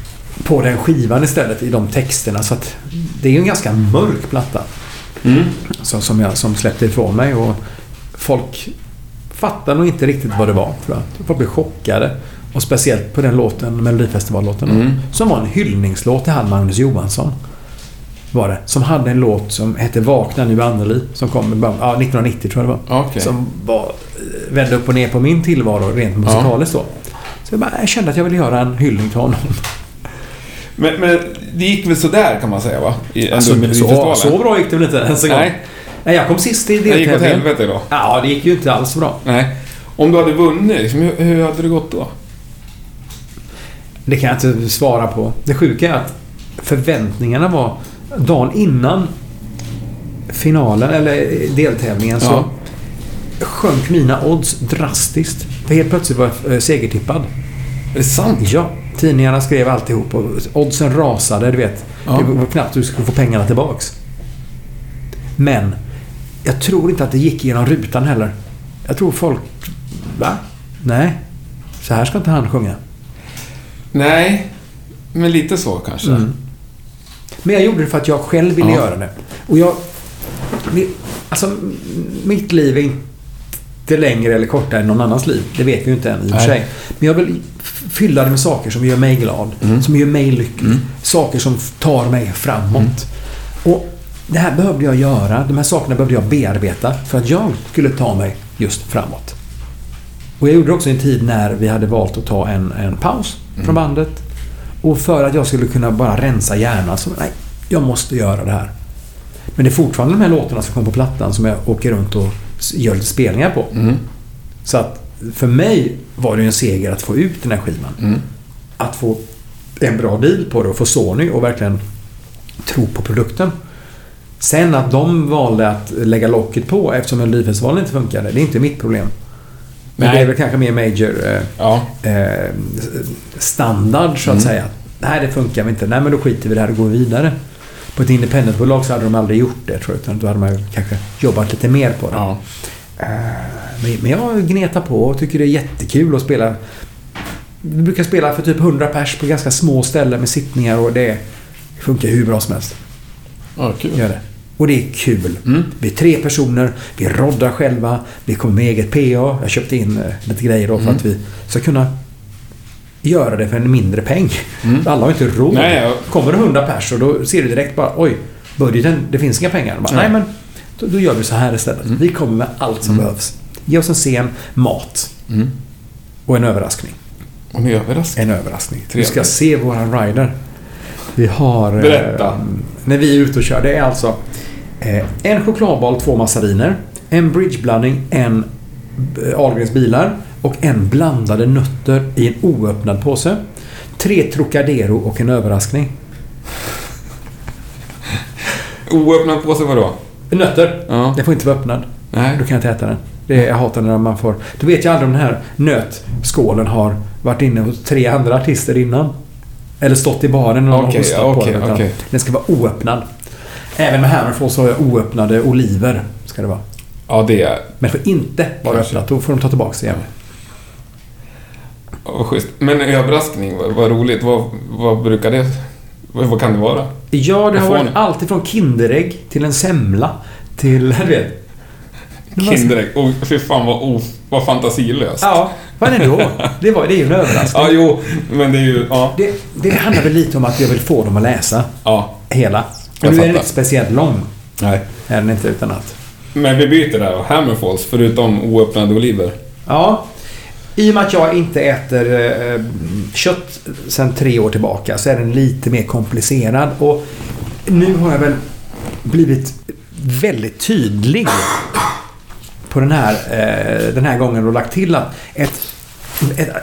På den skivan istället, i de texterna. Så att det är ju en ganska mörk platta.
Mm.
Så, som jag som släppte ifrån mig. Och folk fattar nog inte riktigt vad det var. Tror jag. Folk blev chockade. Och speciellt på den låten, Melodifestivallåten.
Mm.
Som var en hyllningslåt till han Magnus Johansson. Var det. Som hade en låt som hette Vakna nu Anneli. Som kom början- ja, 1990 tror jag det var.
Okej.
Som var, eh, vände upp och ner på min tillvaro rent musikaliskt då. Så jag, bara, jag kände att jag ville göra en hyllning till honom.
Men, men det gick väl sådär kan man säga, va? I,
Alltså, så, så bra gick det väl inte ens en gång.
Nej,
Nej, jag kom sist i
det gick åt
deltävlingen.
helvete då.
Ja, det gick ju inte alls bra.
Nej. Om du hade vunnit, liksom, hur, hur hade det gått då?
Det kan jag inte svara på. Det sjuka är att förväntningarna var dagen innan finalen, eller deltävlingen, så
Ja.
sjönk mina odds drastiskt. För helt plötsligt var jag eh, segertippad.
Är det sant?
Ja, tidningarna skrev alltihop och oddsen rasade, du vet.
Ja.
Det var knappt du skulle få pengarna tillbaks. Men jag tror inte att det gick genom rutan heller. Jag tror folk... Va? Nej. Så här ska inte han sjunga.
Nej, men lite så kanske.
Mm. Men jag gjorde det för att jag själv ville
Ja.
göra det. Och jag... Alltså, mitt liv är inte längre eller kortare än någon annans liv. Det vet vi ju inte än i och för sig. Men jag vill fylla det med saker som gör mig glad.
Mm.
Som gör mig lycklig. Saker som tar mig framåt. Och det här behövde jag göra. De här sakerna behövde jag bearbeta för att jag skulle ta mig just framåt. Och jag gjorde det också i en tid när vi hade valt att ta en, en paus från bandet. Och för att jag skulle kunna bara rensa hjärnan så nej, jag måste göra det här. Men det är fortfarande de här låtarna som kom på plattan som jag åker runt och gör lite spelningar på.
Mm.
Så att för mig var det ju en seger att få ut den här skivan.
Mm.
Att få en bra deal på det och få Sony och verkligen tro på produkten. Sen att de valde att lägga locket på eftersom Melodifestivalen inte funkade, det är inte mitt problem. Men
Nej.
det är väl kanske mer major eh,
Ja.
eh, standard så att
Mm.
säga. Nej, det funkar inte. Nej, men då skiter vi i det här och går vidare. På ett independentbolag så hade de aldrig gjort det tror jag. Utan då hade man kanske jobbat lite mer på det.
ja.
Eh, men jag gnetar på och tycker det är jättekul att spela. Vi brukar spela för typ 100 pers på ganska små ställen med sittningar och det funkar hur bra som helst.
Ja, kul.
Gör det. Och det är kul.
Mm.
Vi är tre personer, vi roddar själva, vi kommer med eget PA. Jag köpte in eh, lite grejer då för
Mm.
att vi ska kunna göra det för en mindre peng.
Mm.
Alla har inte råd.
Nej, ja.
Kommer det 100 pers och då ser du direkt bara oj, budgeten, det finns inga pengar. Bara,
Nej.
men då, då gör vi så här istället.
Mm.
Vi kommer med allt som
Mm.
behövs. Ge oss en scen, mat och en överraskning.
Och en överraskning.
En överraskning. Du ska se våran rider. Vi har... eh,
Berätta.
när vi är ute och kör. Det är alltså eh, en chokladboll, två massariner, en bridgeblandning, en eh, Ahlgrens bilar och en blandade nötter i en oöppnad påse. Tre Trocadero och en överraskning.
Oöppnad påse vadå?
Nötter.
Ja.
Den får inte vara öppnad.
Nej.
Då kan jag inte äta den. Det är, jag hatar när man får... Då vet jag aldrig om den här nötskålen har varit inne hos tre andra artister innan. Eller stått i baren och någon har
Okej,
hostat på den.
okej.
Den ska vara oöppnad. Även med Hammerfall så har jag oöppnade oliver. Ska det vara.
Ja, det är...
Men det får inte vara
Kanske.
öppnat. Då får de ta tillbaka det igen.
Ja, Vad schysst. Men överraskning, vad, vad roligt. Vad, vad brukar det... Vad, vad kan det vara?
Ja, det har varit allt ifrån Kinderägg till en semla till... Du <laughs> vet.
Kinderägg. Oh, fy fan vad, oh, vad fantasilöst.
Ja, vad är det då? <laughs> Det, var, det är ju en överraskning.
Ja, jo. Men det är ju... Ja.
Det, det handlar väl lite om att jag vill få dem att läsa
Ja.
hela.
Jag
Och nu är den inte speciellt lång.
Nej.
Är den inte utan att.
Men vi byter där då. Hammerfalls, förutom oöppnade oliver.
Ja. I och med att jag inte äter eh, kött sedan tre år tillbaka så är den lite mer komplicerad. Och nu har jag väl blivit väldigt tydlig på den här, eh, den här gången och lagt till att ett,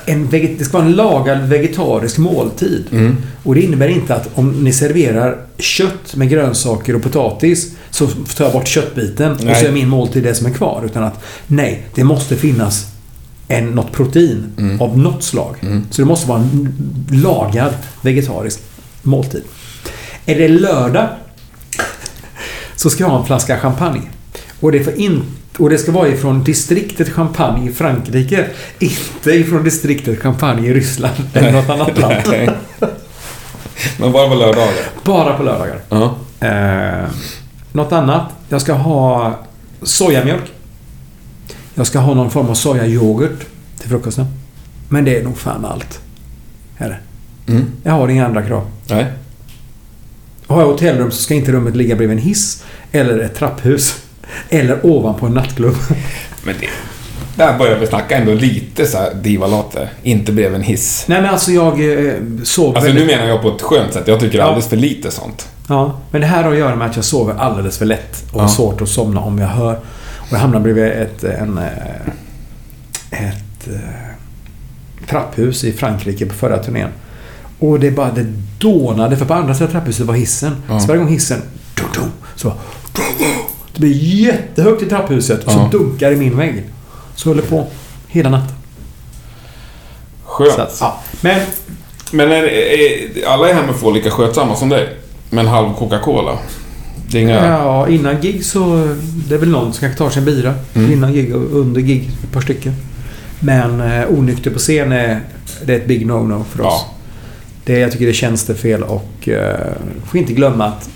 en det ska vara en lagad vegetarisk måltid.
Mm.
Och det innebär inte att om ni serverar kött med grönsaker och potatis så tar jag bort köttbiten och
Nej.
så är min måltid det som är kvar. Utan att nej, det måste finnas en, något protein
Mm.
av något slag.
Mm.
Så det måste vara en lagad vegetarisk måltid. Är det lördag så ska jag ha en flaska champagne. Och det, får in, och det ska vara ifrån distriktet Champagne i Frankrike. Inte ifrån distriktet Champagne i Ryssland <laughs> eller något annat land.
Men bara på lördagar.
Bara på lördagar.
Ja.
Eh, något annat. Jag ska ha sojamjölk. Jag ska ha någon form av sojayoghurt till frukosten. Men det är nog fan allt. Är det.
Mm.
Jag har inga andra krav.
Nej.
Har jag hotellrum så ska inte rummet ligga bredvid en hiss. Eller ett trapphus. Eller ovanpå en nattklubb.
Men det... Där börjar vi snacka ändå lite så här divalater. Inte bredvid en hiss.
Nej men alltså jag eh, sover
Alltså nu
väldigt...
menar jag på ett skönt sätt. Jag tycker
Ja.
alldeles för lite sånt.
Ja, men det här har att göra med att jag sover alldeles för lätt och har
Ja.
svårt att somna om jag hör. Och jag hamnar bredvid ett, en, eh, ett eh, trapphus i Frankrike på förra turnén. Och det bara det dånade, för på andra sidan trapphuset var hissen.
Ja.
Så varje gång hissen dum, dum, så det blir jättehögt i trapphuset och
Ja.
så dunkar i min vägg. Så håller på hela natten.
Skönt.
Att, ja. Men
Men är, är, alla är hemma lika skötsamma som dig? Med en halv Coca-Cola? Det är inga...
Ja, innan gig så... Det är väl någon som kanske tar sig en bira.
Mm.
Innan gig och under gig. Ett par stycken. Men eh, onykter på scen är, det är ett big no-no för oss.
Ja.
Det, jag tycker det är tjänstefel och eh, får inte glömma att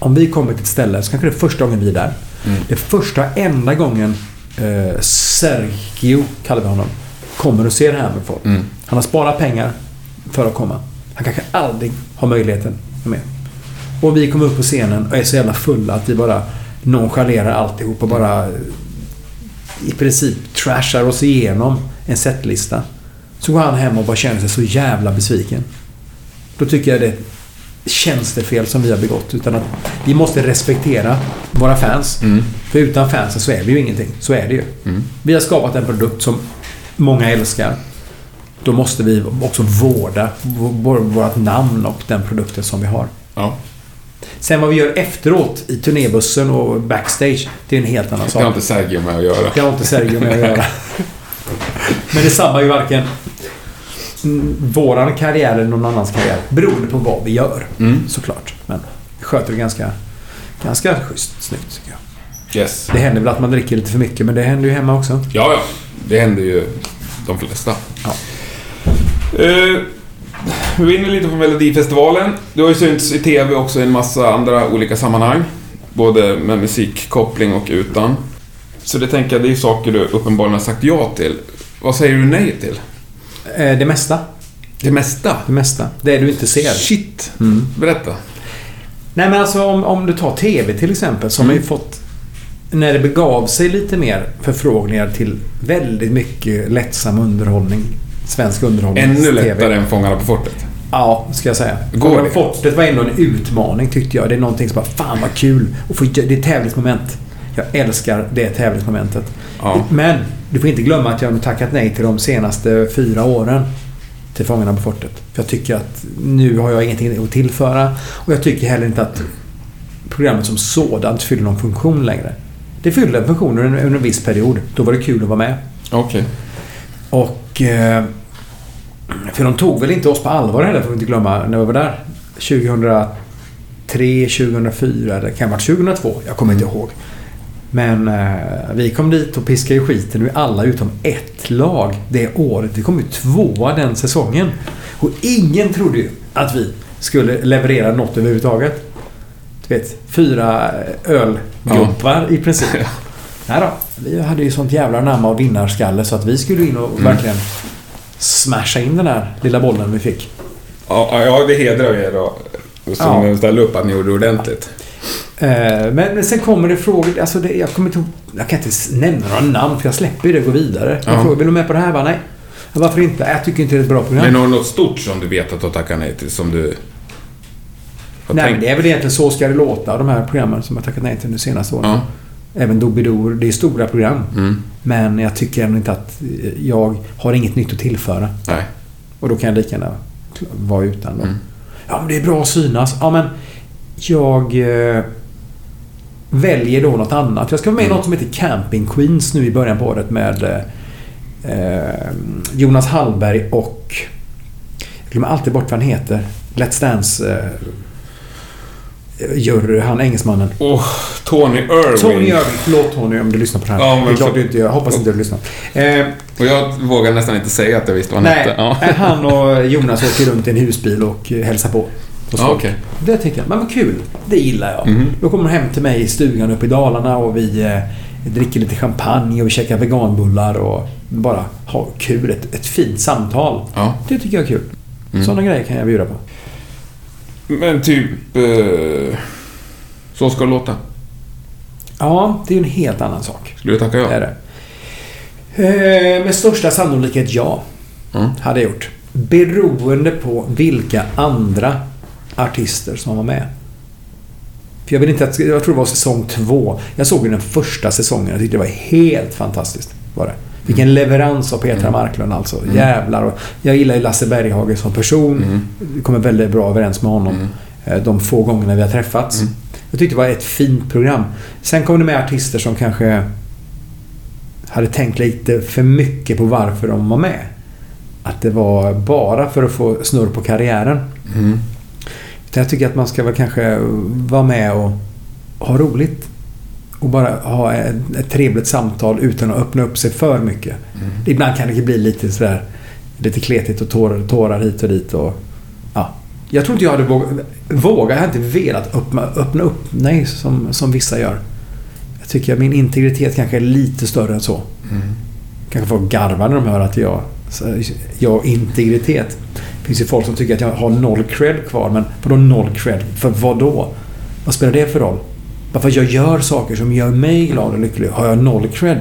om vi kommer till ett ställe så kanske det är första gången vi är där.
Mm.
Det är första enda gången eh, Sergio, kallar vi honom, kommer och ser Hammerfall.
Mm.
Han har sparat pengar för att komma. Han kanske aldrig har möjligheten med. Och vi kommer upp på scenen och är så jävla fulla att vi bara nonchalerar alltihop och bara i princip trashar oss igenom en setlista. Så går han hem och bara känner sig så jävla besviken. Då tycker jag det tjänstefel som vi har begått. Utan att vi måste respektera våra fans.
Mm.
För utan fansen så är vi ju ingenting. Så är det ju.
Mm.
Vi har skapat en produkt som många älskar. Då måste vi också vårda vårt namn och den produkten som vi har.
Ja.
Sen vad vi gör efteråt i turnébussen och backstage, det är en helt annan
Det
sak.
har inte Sergio med att göra.
Det har inte Sergio med att göra. <laughs> Men det sabbar ju varken våran karriär eller någon annans karriär. Beroende på vad vi gör,
Mm.
såklart. Men vi sköter det ganska, ganska schysst, snyggt tycker jag.
Yes.
Det händer väl att man dricker lite för mycket, men det händer ju hemma också.
Ja, ja. Det händer ju de flesta.
Ja.
Eh, vi var inne lite på Melodifestivalen. Du har ju synts i TV också i en massa andra olika sammanhang. Både med musikkoppling och utan. Så det tänker jag, det är saker du uppenbarligen har sagt ja till. Vad säger du nej till?
Eh, Det mesta.
Det mesta?
Det mesta. Det du inte ser.
Shit!
Mm.
Berätta.
Nej men alltså om, om du tar TV till exempel så har man ju
Mm.
fått när det begav sig lite mer förfrågningar till väldigt mycket lättsam underhållning. Svensk underhållning.
Ännu lättare än Fångarna på fortet.
Ja, ska jag säga.
Går det?
Fortet var ändå en utmaning tyckte jag. Det är någonting som bara, fan vad kul. Och få, det är tävlingsmoment. Jag älskar det tävlingsmomentet.
Ja.
Men du får inte glömma att jag har tackat nej till de senaste fyra åren. Till Fångarna på fortet. För jag tycker att nu har jag ingenting att tillföra. Och jag tycker heller inte att programmet som sådant fyller någon funktion längre. Det fyllde en funktion under en, viss period. Då var det kul att vara med.
Okej.
Och... Eh, för de tog väl inte oss på allvar heller, får vi inte glömma, när vi var där. 2003, 2004 eller kan det ha varit 2002? Jag kommer inte ihåg. Men eh, vi kom dit och piskade i skiten med alla utom ett lag det året. Vi kom ju tvåa den säsongen. Och ingen trodde ju att vi skulle leverera något överhuvudtaget. Du vet, fyra ölguppar i princip. <laughs> Nej då, vi hade ju sånt jävla namn och vinnarskalle så att vi skulle in och
Mm.
verkligen smasha in den där lilla bollen vi fick.
Ja, ja, det hedrar er då. Som
Ja.
ställde upp att ni gjorde ordentligt.
Eh, Men men sen kommer det frågor. Alltså det, jag, kommer inte, jag kan inte nämna några namn för jag släpper ju det och går vidare. Jag
Ja.
frågar, vill du med på det här? Bara, nej. Varför inte? Jag tycker inte det är ett bra program.
Men har du något stort som du vet att du har tackat nej till? Som du...
nej,
tänkt-
men det är väl egentligen Så ska det låta, de här programmen som jag tackat nej till de senaste åren.
Ja.
Även Doobidoo, det är stora program.
Mm.
Men jag tycker ändå inte att jag har inget nytt att tillföra.
Nej.
Och då kan jag lika gärna vara utan då.
Mm.
Ja, men det är bra att synas. Ja, men jag eh, väljer då något annat. Jag ska vara med i
Mm.
något som heter Camping Queens nu i början på året med eh, Jonas Hallberg och... Jag glömmer alltid bort vad han heter. Let's Dance... Eh, jury, han engelsmannen.
Åh, Tony Irving.
Tony Irving. Förlåt Tony om du lyssnar på det här.
Ja, men
det är klart du inte Jag hoppas inte du lyssnar. Eh,
Och jag vågar nästan inte säga att jag visste vad han
nej,
hette. Ja.
eh, han och <laughs> Jonas åker runt i en husbil och eh, hälsar på. Hos folk.
okej.
Det tycker jag. Men vad kul. Det gillar jag.
Mhm.
Då kommer de hem till mig i stugan uppe i Dalarna och vi eh, dricker lite champagne och vi käkar veganbullar och bara har kul. Ett, ett fint samtal.
Ja.
Det tycker jag är kul.
Mm.
Sådana grejer kan jag bjuda på.
Men typ... Eh, så ska det låta.
Ja, det är en helt annan sak.
Skulle du tacka
Det
ja?
är det. Eh, med största sannolikhet ja.
Mm.
Hade jag gjort. Beroende på vilka andra artister som var med. För jag, vill inte att, jag tror det var säsong två. Jag såg ju den första säsongen. Jag tyckte det var helt fantastiskt. Var det. Vilken leverans av Petra
Mm.
Marklund alltså.
Mm.
Jävlar. Och Jag gillar ju Lasse Berghage som person.
Mm.
Kommer väldigt bra överens med honom.
Mm.
eh, De få gångerna vi har träffats.
Mm.
Jag tyckte det var ett fint program. Sen kom det med artister som kanske hade tänkt lite för mycket på varför de var med. Att det var bara för att få snurr på karriären.
Mm.
Jag tycker att man ska väl kanske vara med och ha roligt. Och bara ha ett, ett trevligt samtal utan att öppna upp sig för mycket.
Mm.
Ibland kan det bli lite sådär lite kletigt och tårar, tårar hit och dit. Och, ja. Jag tror inte jag hade vågat, jag hade inte velat öppna, öppna upp nej, som, som vissa gör. Jag tycker att min integritet kanske är lite större än så.
Mm.
Kanske folk garvar när de hör att jag, jag integritet. Det finns ju folk som tycker att jag har noll cred kvar. Men vadå noll cred? För vad då? Vad spelar det för roll? Bara för att jag gör saker som gör mig glad och lycklig. Har jag noll cred?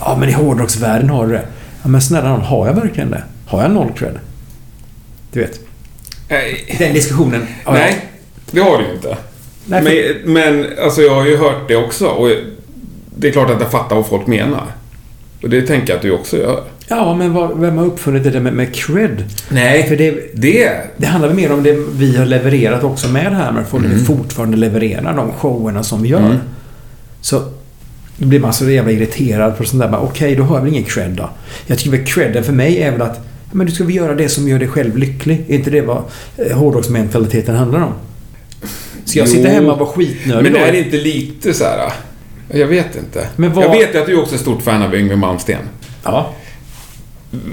Ja, men i hårdrocksvärlden har du det. Ja, men snälla nån, har jag verkligen det? Har jag noll cred? Du vet.
Nej,
Den diskussionen.
Nej det har du ju inte.
Nej, för-
Men, men alltså jag har ju hört det också och det är klart att jag fattar vad folk menar. Och det tänker jag att du också gör.
Ja, men vad, vem har uppfunnit det där med, med cred?
Nej,
För det,
det...
det handlar mer om det vi har levererat också med Hammerfall. Mm. Vi fortfarande levererar de showerna som vi gör.
Mm.
Så då blir man så jävla irriterad på sånt där. Okej, då har jag väl ingen cred då. Jag tycker väl credden för mig är väl att men du ska väl göra det som gör dig själv lycklig. Är inte det vad eh, hårdrocksmentaliteten handlar om? Ska jag
Jo,
sitta hemma och vara skitnödig
Men
då?
är det inte lite så här... Jag vet inte.
Men vad-
Jag vet att du är också är stort fan av Yngwie Malmsteen.
Ja.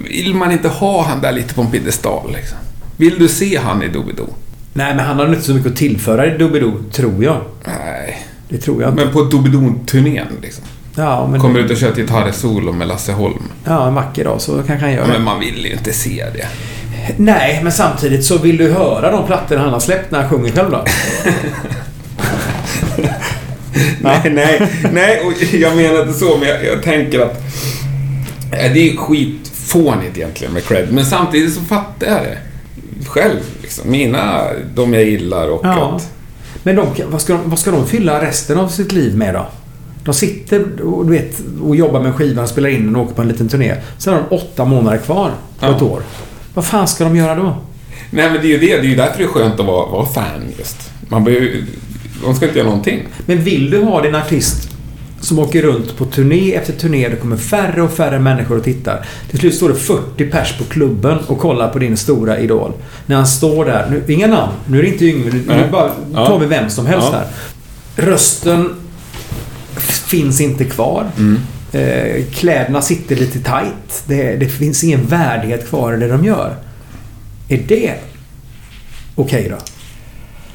Vill man inte ha han där lite på en piedestal liksom? Vill du se han i Doobidoo?
Nej, men han har inte så mycket att tillföra i Doobidoo, tror jag.
Nej.
Det tror jag inte.
Men på Doobidoo-turnén liksom.
Ja, men...
Kommer ut och kör ett gitarrsolo med Lasse Holm.
Ja, en vacker dag så kanske han gör
Ja,
det.
men man vill ju inte se det.
Nej, men samtidigt så vill du höra de plattor han har släppt när han sjunger själv då? <laughs>
Nej, nej, nej. Och jag menar inte så, men jag, jag tänker att eh, det är skitfånigt egentligen med cred. Men samtidigt så fattar jag det. Själv, liksom. Mina, de jag gillar och
Ja.
att...
Men de, vad, ska de, vad ska de fylla resten av sitt liv med då? De sitter och, du vet, och jobbar med skivan, spelar in den och åker på en liten turné. Sen har de åtta månader kvar på
Ja.
ett år. Vad fan ska de göra då?
Nej, men det är ju det. Det är ju därför det är skönt att vara, vara fan just. Man behöver De ska inte göra någonting.
Men vill du ha din artist som åker runt på turné efter turné. Det kommer färre och färre människor och tittar. Till slut står det 40 pers på klubben och kollar på din stora idol. När han står där. Nu, inga namn. Nu är det inte Yngve. Nu
Nej.
bara
Ja.
tar vi vem som helst
Ja.
här. Rösten finns inte kvar.
Mm.
Eh, kläderna sitter lite tight. Det, det finns ingen värdighet kvar i det de gör. Är det okej då?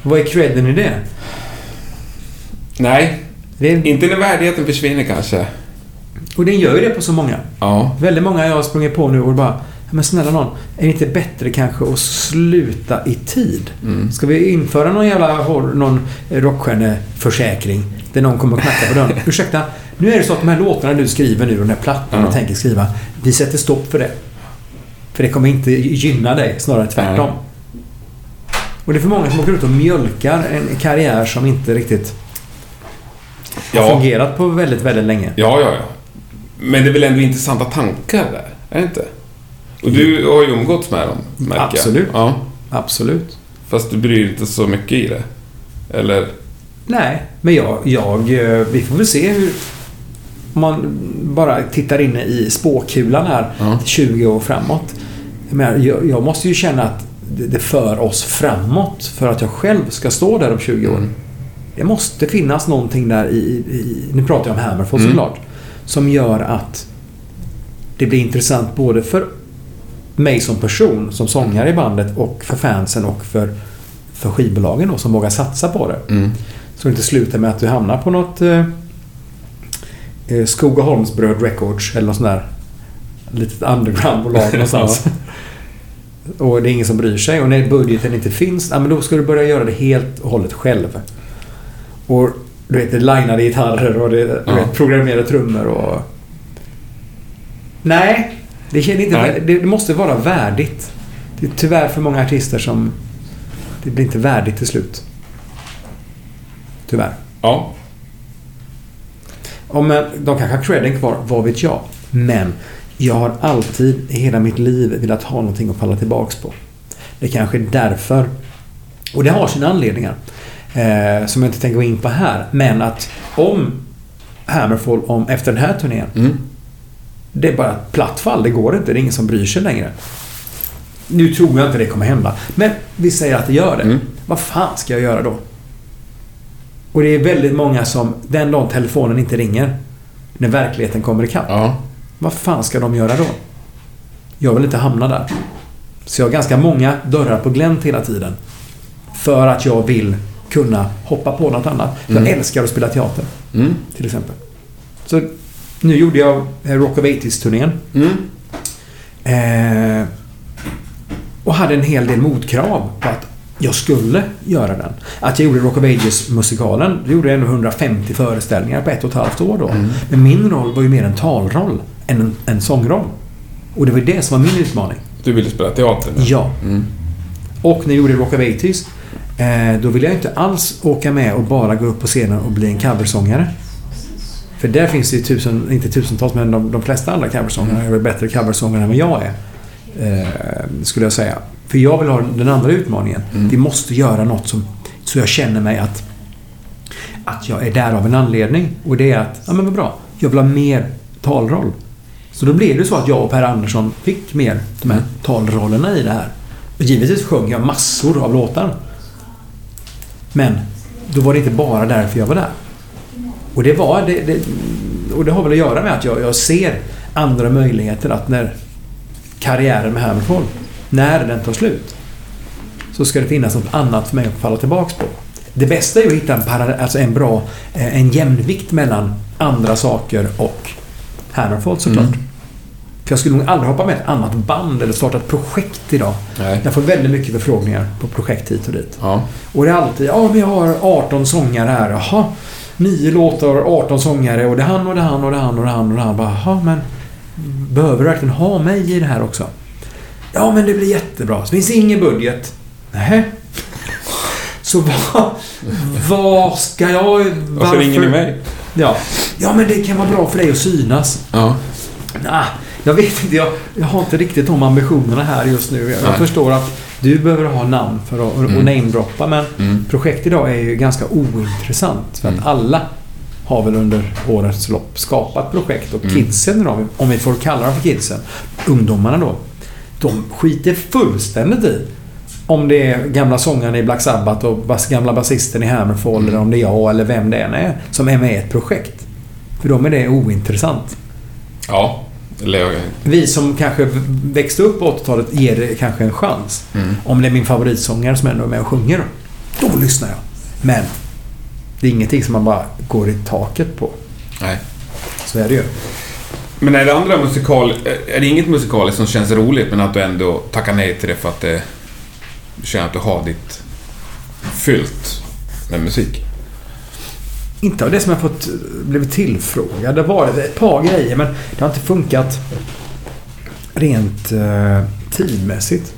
Vad är credden i det?
Nej,
är,
inte när värdigheten försvinner kanske.
och den gör ju det på så många.
Ja.
Väldigt många jag har sprungit på nu och bara "Ja, men snälla någon, är det inte bättre kanske att sluta i tid?
Mm.
Ska vi införa någon jävla någon rockstjärneförsäkring där någon kommer och knackar på dörren? <laughs> Ursäkta, nu är det så att de här låtarna du skriver nu och den här plattan
Ja.
du tänker skriva, vi sätter stopp för det. För det kommer inte gynna dig, snarare tvärtom. Och det är för många som åker ut och mjölkar en karriär som inte riktigt har
Ja.
fungerat på väldigt, väldigt länge.
Ja, ja, ja. Men det är väl ändå intressanta tankar där? Är det inte? Och du har ju umgåtts med dem, märker jag.
Absolut.
Ja.
Absolut.
Fast du bryr dig inte så mycket i det. Eller?
Nej, men jag, jag... eh, Vi får väl se hur... Om man bara tittar inne i spåkulan här,
Ja.
20 år framåt. Menar, jag, jag måste ju känna att det, det för oss framåt för att jag själv ska stå där om 20 år.
Mm.
Det måste finnas någonting där i... i nu pratar jag om Hammerfall
Mm.
såklart. Som gör att det blir intressant både för mig som person, som sångare i bandet och för fansen och för, för skivbolagen då, som vågar satsa på det.
Mm.
Så det inte slutar med att du hamnar på något eh, eh, Skog och Holmsbröd Records eller något sånt där litet undergroundbolag <laughs> någonstans. och det är ingen som bryr sig. Och när budgeten inte finns, ja, men då ska du börja göra det helt och hållet själv. Och du vet, det linade gitarrer och det du
Ja.
vet, programmerade trummor och... Nej, det, känner inte,
Nej.
det, det måste vara värdigt. Det är tyvärr för många artister som... Det blir inte värdigt till slut. Tyvärr.
Ja.
Om eh, de kanske har credden kvar, vad vet jag. Men jag har alltid i hela mitt liv velat ha någonting att falla tillbaks på. Det kanske är därför. Och det har sina anledningar. Eh, som jag inte tänker gå in på här. Men att om Hammerfall, om, efter den här turnén.
Mm.
Det är bara ett platt fall. Det går inte. Det är ingen som bryr sig längre. Nu tror jag inte det kommer hända. Men vi säger att det gör det.
Mm.
Vad fan ska jag göra då? Och det är väldigt många som, den dagen telefonen inte ringer, när verkligheten kommer ikapp.
Ja.
Vad fan ska de göra då? Jag vill inte hamna där. Så jag har ganska många dörrar på glänt hela tiden. För att jag vill kunna hoppa på något annat. Jag
Mm.
älskar att spela teater,
Mm.
till exempel. Så nu gjorde jag eh, Rock of 80s-turnén.
Mm.
Eh, Och hade en hel del motkrav på att jag skulle göra den. Att jag gjorde Rock of Ages-musikalen, det gjorde jag ändå 150 föreställningar på ett och ett halvt år då.
Mm.
Men min roll var ju mer en talroll än en, en sångroll. Och det var det som var min utmaning.
Du ville spela teater? nu?
Ja.
Mm.
Och när jag gjorde Rock of 80s eh, då ville jag inte alls åka med och bara gå upp på scenen och bli en coversångare. För där finns det ju tusen, inte tusentals, men de, de flesta andra coversångare är väl bättre coversångare än vad jag är. Eh, skulle jag säga. För jag vill ha den andra utmaningen.
Mm.
Vi måste göra något som, så jag känner mig att, att jag är där av en anledning. Och det är att, ja men vad bra, jag vill ha mer talroll. Så då blev det så att jag och Per Andersson fick mer de här talrollerna i det här. Och givetvis sjöng jag massor av låtar. Men då var det inte bara därför jag var där. Och det var det, det, och det har väl att göra med att jag, jag ser andra möjligheter att när karriären med Hammerfall, när den tar slut, så ska det finnas något annat för mig att falla tillbaks på. Det bästa är att hitta en, para, alltså en bra eh, en jämvikt mellan andra saker och Hammerfall såklart.
Mm.
För jag skulle nog aldrig hoppa med ett annat band eller starta ett projekt idag.
Nej.
Jag får väldigt mycket förfrågningar på projekt hit och dit.
Ja.
Och det är alltid, ja vi har 18 sångare här. Jaha, nio låtar, 18 sångare och det är han och det är han och det är han och det är han och det är han. Bara, Jaha, men behöver du verkligen ha mig i det här också? Ja, men det blir jättebra. Så finns ingen budget. Nej. Så vad, vad ska jag...
Varför ringer ni mig?
Ja. ja, men det kan vara bra för dig att synas.
Ja.
Nah, jag vet inte, jag, jag har inte riktigt de ambitionerna här just nu. Jag, jag förstår att du behöver ha namn för att
Mm.
namedroppa men
Mm.
projekt idag är ju ganska ointressant. För att
Mm.
alla har väl under årets lopp skapat projekt och
Mm.
kidsen då, om vi får kalla dem för kidsen, ungdomarna då, de skiter fullständigt i om det är gamla sångaren i Black Sabbath och bas, gamla basisten i Hammerfall
Mm.
eller om det är jag eller vem det än är som är med i ett projekt. För dem är det ointressant.
Ja.
Vi som kanske växte upp på 80-talet ger det kanske en chans.
Mm.
Om det är min favoritsångare som ändå är med och sjunger då. Då lyssnar jag. Men det är ingenting som man bara går i taket på.
Nej.
Så är det ju.
Men är det andra musikal... Är det inget musikaliskt som känns roligt men att du ändå tackar nej till det för att det, du känner att du har ditt fyllt med musik?
Inte av det som jag fått blivit tillfrågad. Det varit ett par grejer men det har inte funkat rent eh, tidmässigt.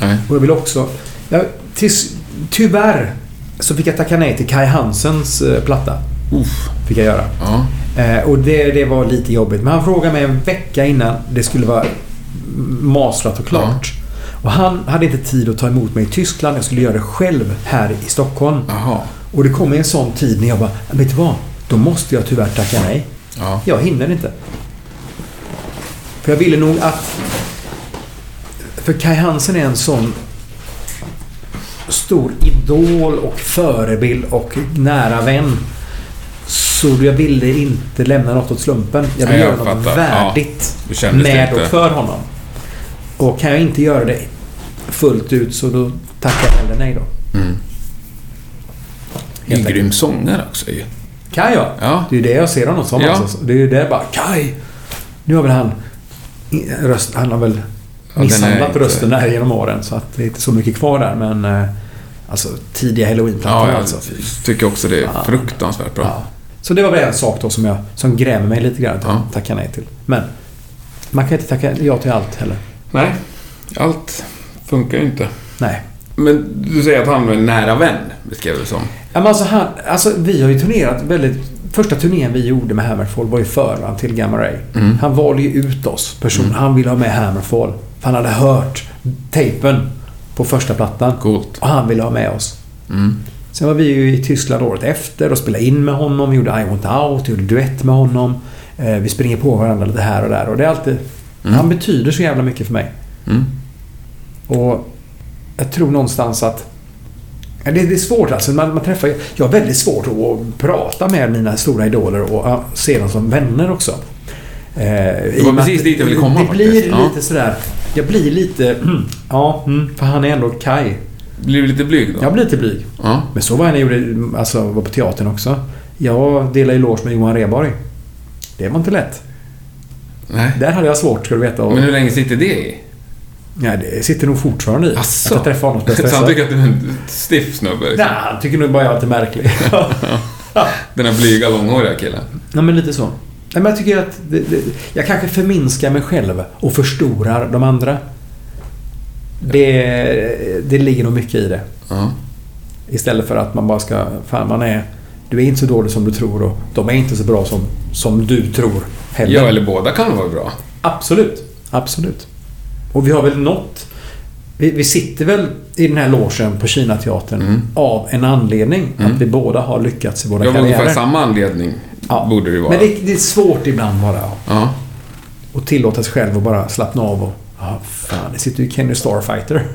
Nej.
Och jag vill också... Jag, tills, tyvärr så fick jag tacka nej till Kai Hansens eh, platta.
Uff.
Fick jag göra.
Ja.
Eh, och det, det var lite jobbigt. Men han frågade mig en vecka innan det skulle vara mastrat och klart. Och han hade inte tid att ta emot mig i Tyskland. Jag skulle göra det själv här i Stockholm.
Jaha.
Och det kom en sån tid när jag bara, vet du vad? Då måste jag tyvärr tacka nej.
Ja.
Jag hinner inte. För jag ville nog att... För Kai Hansen är en sån stor idol och förebild och nära vän. Så jag ville inte lämna något åt slumpen. Jag ville göra något
fattar.
värdigt
kände
med
inte.
och för honom. Och kan jag inte göra det fullt ut så då tackar jag hellre nej då.
Mm. En grym sångare också ju.
Kaj ja.
Ja.
Det är ju det jag ser honom som
Ja.
också. Det är ju det bara, Kaj! Nu har väl han... Röst, han har väl
Ja,
misshandlat
inte-
rösten där genom åren. Så att det är inte så mycket kvar där. Men eh, alltså tidiga halloween-plattor
Ja, jag
alltså.
Tycker också det är
Ja.
fruktansvärt bra.
Ja. Så det var väl en sak då som, jag, som grämer mig lite grann att
Ja.
tacka nej till. Men man kan inte tacka ja till allt heller.
Nej, allt funkar ju inte.
Nej.
Men du säger att han var en nära vän, beskrev du som.
Ja, men alltså, han, alltså, vi har ju turnerat väldigt... Första turnén vi gjorde med Hammerfall var ju förvan till Gamma Ray.
Mm.
Han valde ju ut oss. Person,
Mm.
Han ville ha med Hammerfall. För han hade hört tejpen på första plattan.
Coolt.
Och han ville ha med oss.
Mm.
Sen var vi ju i Tyskland året efter och spelade in med honom. Vi gjorde I Want Out, gjorde duett med honom. Eh, vi springer på varandra lite här och där. Och det är alltid...
Mm.
Han betyder så jävla mycket för mig.
Mm.
Och jag tror någonstans att... Det, det är svårt alltså. Man, man träffar, jag har väldigt svårt att prata med mina stora idoler och se dem som vänner också. Eh,
Det var precis dit jag ville komma
Det blir
faktiskt. Ja.
lite sådär... Jag blir lite... <clears throat> ja, mm, för han är ändå Kai.
Blir du lite blyg då?
Jag blir lite blyg.
Ja.
Men så var jag när jag gjorde, alltså, var på teatern också. Jag delade ju loge med Johan Rheborg. Det var inte lätt.
Nej.
Där hade jag svårt, ska du veta.
Men hur länge sitter det i?
Ja, det sitter nog fortfarande i.
Asså?
Att jag träffar honom <laughs>
Så han tycker att du är en stiff snubbe? liksom?
Nej, han tycker nog bara jag är lite märklig. <laughs>
Den här blyga, långhåriga killen?
Nej, men lite så. Nej, men jag tycker att det, det, jag kanske förminskar mig själv och förstorar de andra. Det, det ligger nog mycket i det.
Ja.
Istället för att man bara ska... Fan, man är... Du är inte så dålig som du tror och de är inte så bra som, som du tror heller.
ja, eller båda kan vara bra.
Absolut. Absolut. Och vi har väl nått... Vi, vi sitter väl i den här logen på Kinateatern
Mm.
av en anledning.
Mm.
Att vi båda har lyckats i våra karriärer.
ungefär samma anledning
Ja.
borde det vara.
Men det, det är svårt ibland bara
Ja.
att tillåta sig själv att bara slappna av och... Ja, fan, det sitter ju Kenny Starfighter.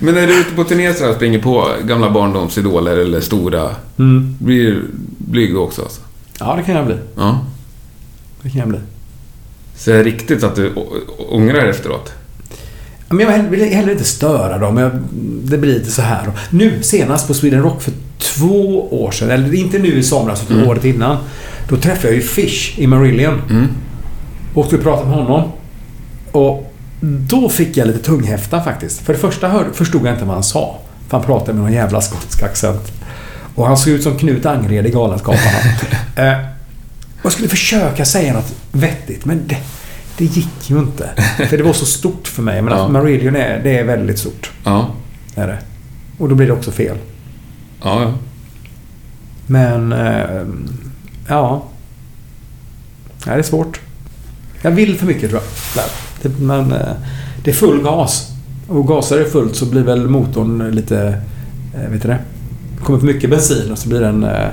Men när du är ute på turné så och springer på gamla barndomsidoler eller stora,
Mm.
blir du blyg också? Alltså?
Ja, det kan jag bli.
Ja.
Det kan jag bli.
Så är det riktigt att du ångrar efteråt?
Men jag vill heller inte störa dem. Jag, det blir lite så här. Nu senast på Sweden Rock för två år sedan, eller inte nu i somras utan
Mm.
året innan. Då träffade jag ju Fish i Marillion.
Mm.
Och skulle prata med honom. Och då fick jag lite tunghäfta faktiskt. För det första hör, förstod jag inte vad han sa. För han pratade med någon jävla skotsk accent. Och han såg ut som Knut Angred i Galenskaparna. <laughs> jag skulle försöka säga något vettigt, men det, det gick ju inte. <laughs> För det var så stort för mig. Men
Ja.
att Marillion är, det är väldigt stort.
Ja.
Är det. Och då blir det också fel.
Ja, ja.
Men... Eh, ja. Nej, det är svårt. Jag vill för mycket tror jag. Det, men eh, det är full gas. Och gasar det fullt så blir väl motorn lite... Eh, vet du det? Det kommer för mycket bensin och så blir den eh,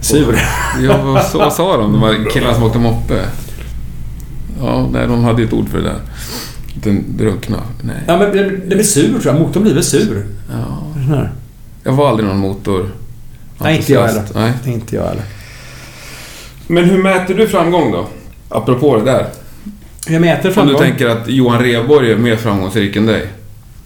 sur.
Ja, vad så, vad sa de? De här killarna som åkte moppe? Ja, nej, de hade ju ett ord för det där. Den drunkna. Nej.
Ja, men den, blir sur tror jag. Motorn blir väl sur.
Ja. Jag var aldrig någon motor...
Nej, inte jag heller.
Nej.
Inte jag heller.
Men hur mäter du framgång då? Apropå det där.
Jag mäter
Om du
framgång.
tänker att Johan Rheborg är mer framgångsrik än dig.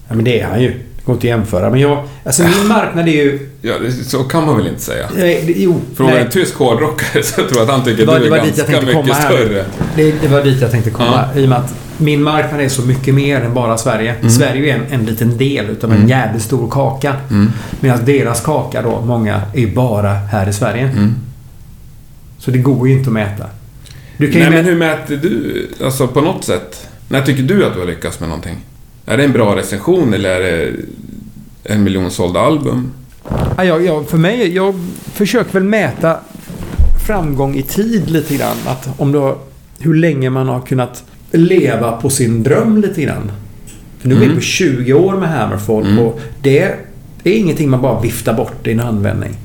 Ja, men det är han ju. Går inte att jämföra. Men jag... Alltså min marknad är ju...
Ja, så kan man väl inte säga.
Nej, det, jo. Nej.
en tysk hårdrockare <laughs> så jag tror att han tycker att du är
jag
ganska mycket större.
Det, det var dit jag tänkte komma. I och med att min marknad är så mycket mer än bara Sverige. Sverige är en, en liten del utav en
Mm.
jävligt stor kaka.
Mm.
Medan deras kaka då, många, är bara här i Sverige.
Mm.
Så det går ju inte att mäta. Du kan
Nej, men hur mäter du, alltså på något sätt? När tycker du att du har lyckats med någonting? Är det en bra recension eller är det en miljon sålda album?
Ja, jag, för mig, jag försöker väl mäta framgång i tid lite grann. Att om har, hur länge man har kunnat leva på sin dröm lite grann. För nu är vi
Mm.
på 20 år med Hammerfall
Mm.
och det är ingenting man bara viftar bort i en handvändning.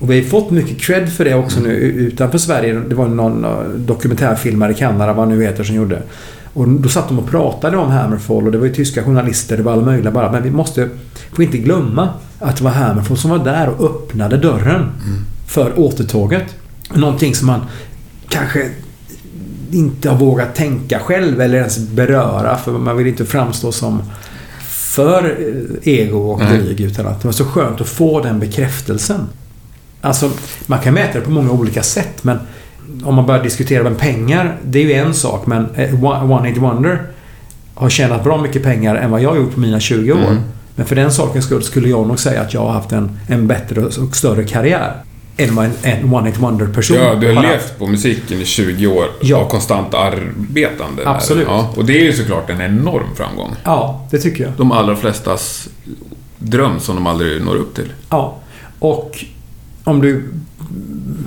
Och vi har fått mycket cred för det också nu utanför Sverige. Det var någon eh, dokumentärfilmare i Kanada, vad han nu heter, som gjorde. Och då satt de och pratade om Hammerfall och det var ju tyska journalister, det var alla möjliga bara. Men vi måste, får inte glömma att det var Hammerfall som var där och öppnade dörren för återtåget. Någonting som man kanske inte har vågat tänka själv eller ens beröra för man vill inte framstå som för eh, ego och dryg utan att det var så skönt att få den bekräftelsen. Alltså, man kan mäta det på många olika sätt men om man börjar diskutera med pengar, det är ju en sak men eh, One Hit Wonder har tjänat bra mycket pengar än vad jag har gjort på mina 20 år.
Mm.
Men för den sakens skull skulle jag nog säga att jag har haft en, en bättre och större karriär än vad en, en One Hit Wonder-person
Ja, du har
haft.
levt på musiken i 20 år
Ja.
och konstant arbetande.
Absolut.
Ja, och det är ju såklart en enorm framgång.
Ja, det tycker jag.
De allra flestas dröm som de aldrig når upp till.
Ja. Och om du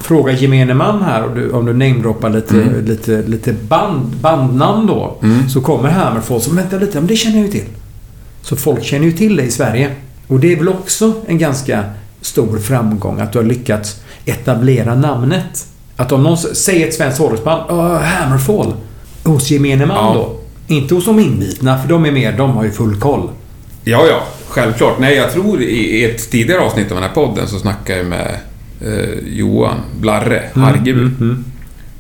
frågar gemene man här och du, om du namedroppar lite,
Mm.
lite, lite band, bandnamn då.
Mm.
Så kommer Hammerfall som vänta lite, men det känner jag ju till. Så folk känner ju till det i Sverige. Och det är väl också en ganska stor framgång att du har lyckats etablera namnet. Att om någon säger ett svenskt hårdrocksband, uh, Hammerfall. Hos gemene man
Ja.
då. Inte hos de inbitna, för de är mer, de har ju full koll.
Ja, ja, självklart. Nej, jag tror i ett tidigare avsnitt av den här podden så snackade jag med eh, Johan Blarre Hargeby.
Mm, mm.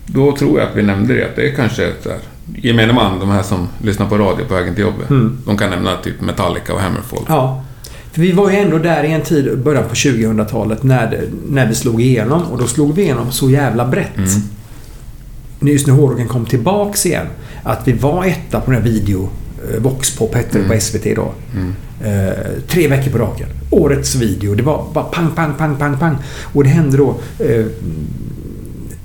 Då tror jag att vi nämnde det, att det är kanske så här, gemene man, de här som lyssnar på radio på vägen till jobbet.
Mm.
De kan nämna typ Metallica och Hammerfall.
Ja. För vi var ju ändå där i en tid, början på 2000-talet, när, det- när vi slog igenom. Och då slog vi igenom så jävla brett.
Mm.
Just när hårdrocken kom tillbaks igen. Att vi var etta på den här video eh, Voxpop hette det
Mm.
på SVT då. Eh, tre veckor på raken. Årets video. Det var bara pang, pang, pang, pang, pang. Och det hände då eh,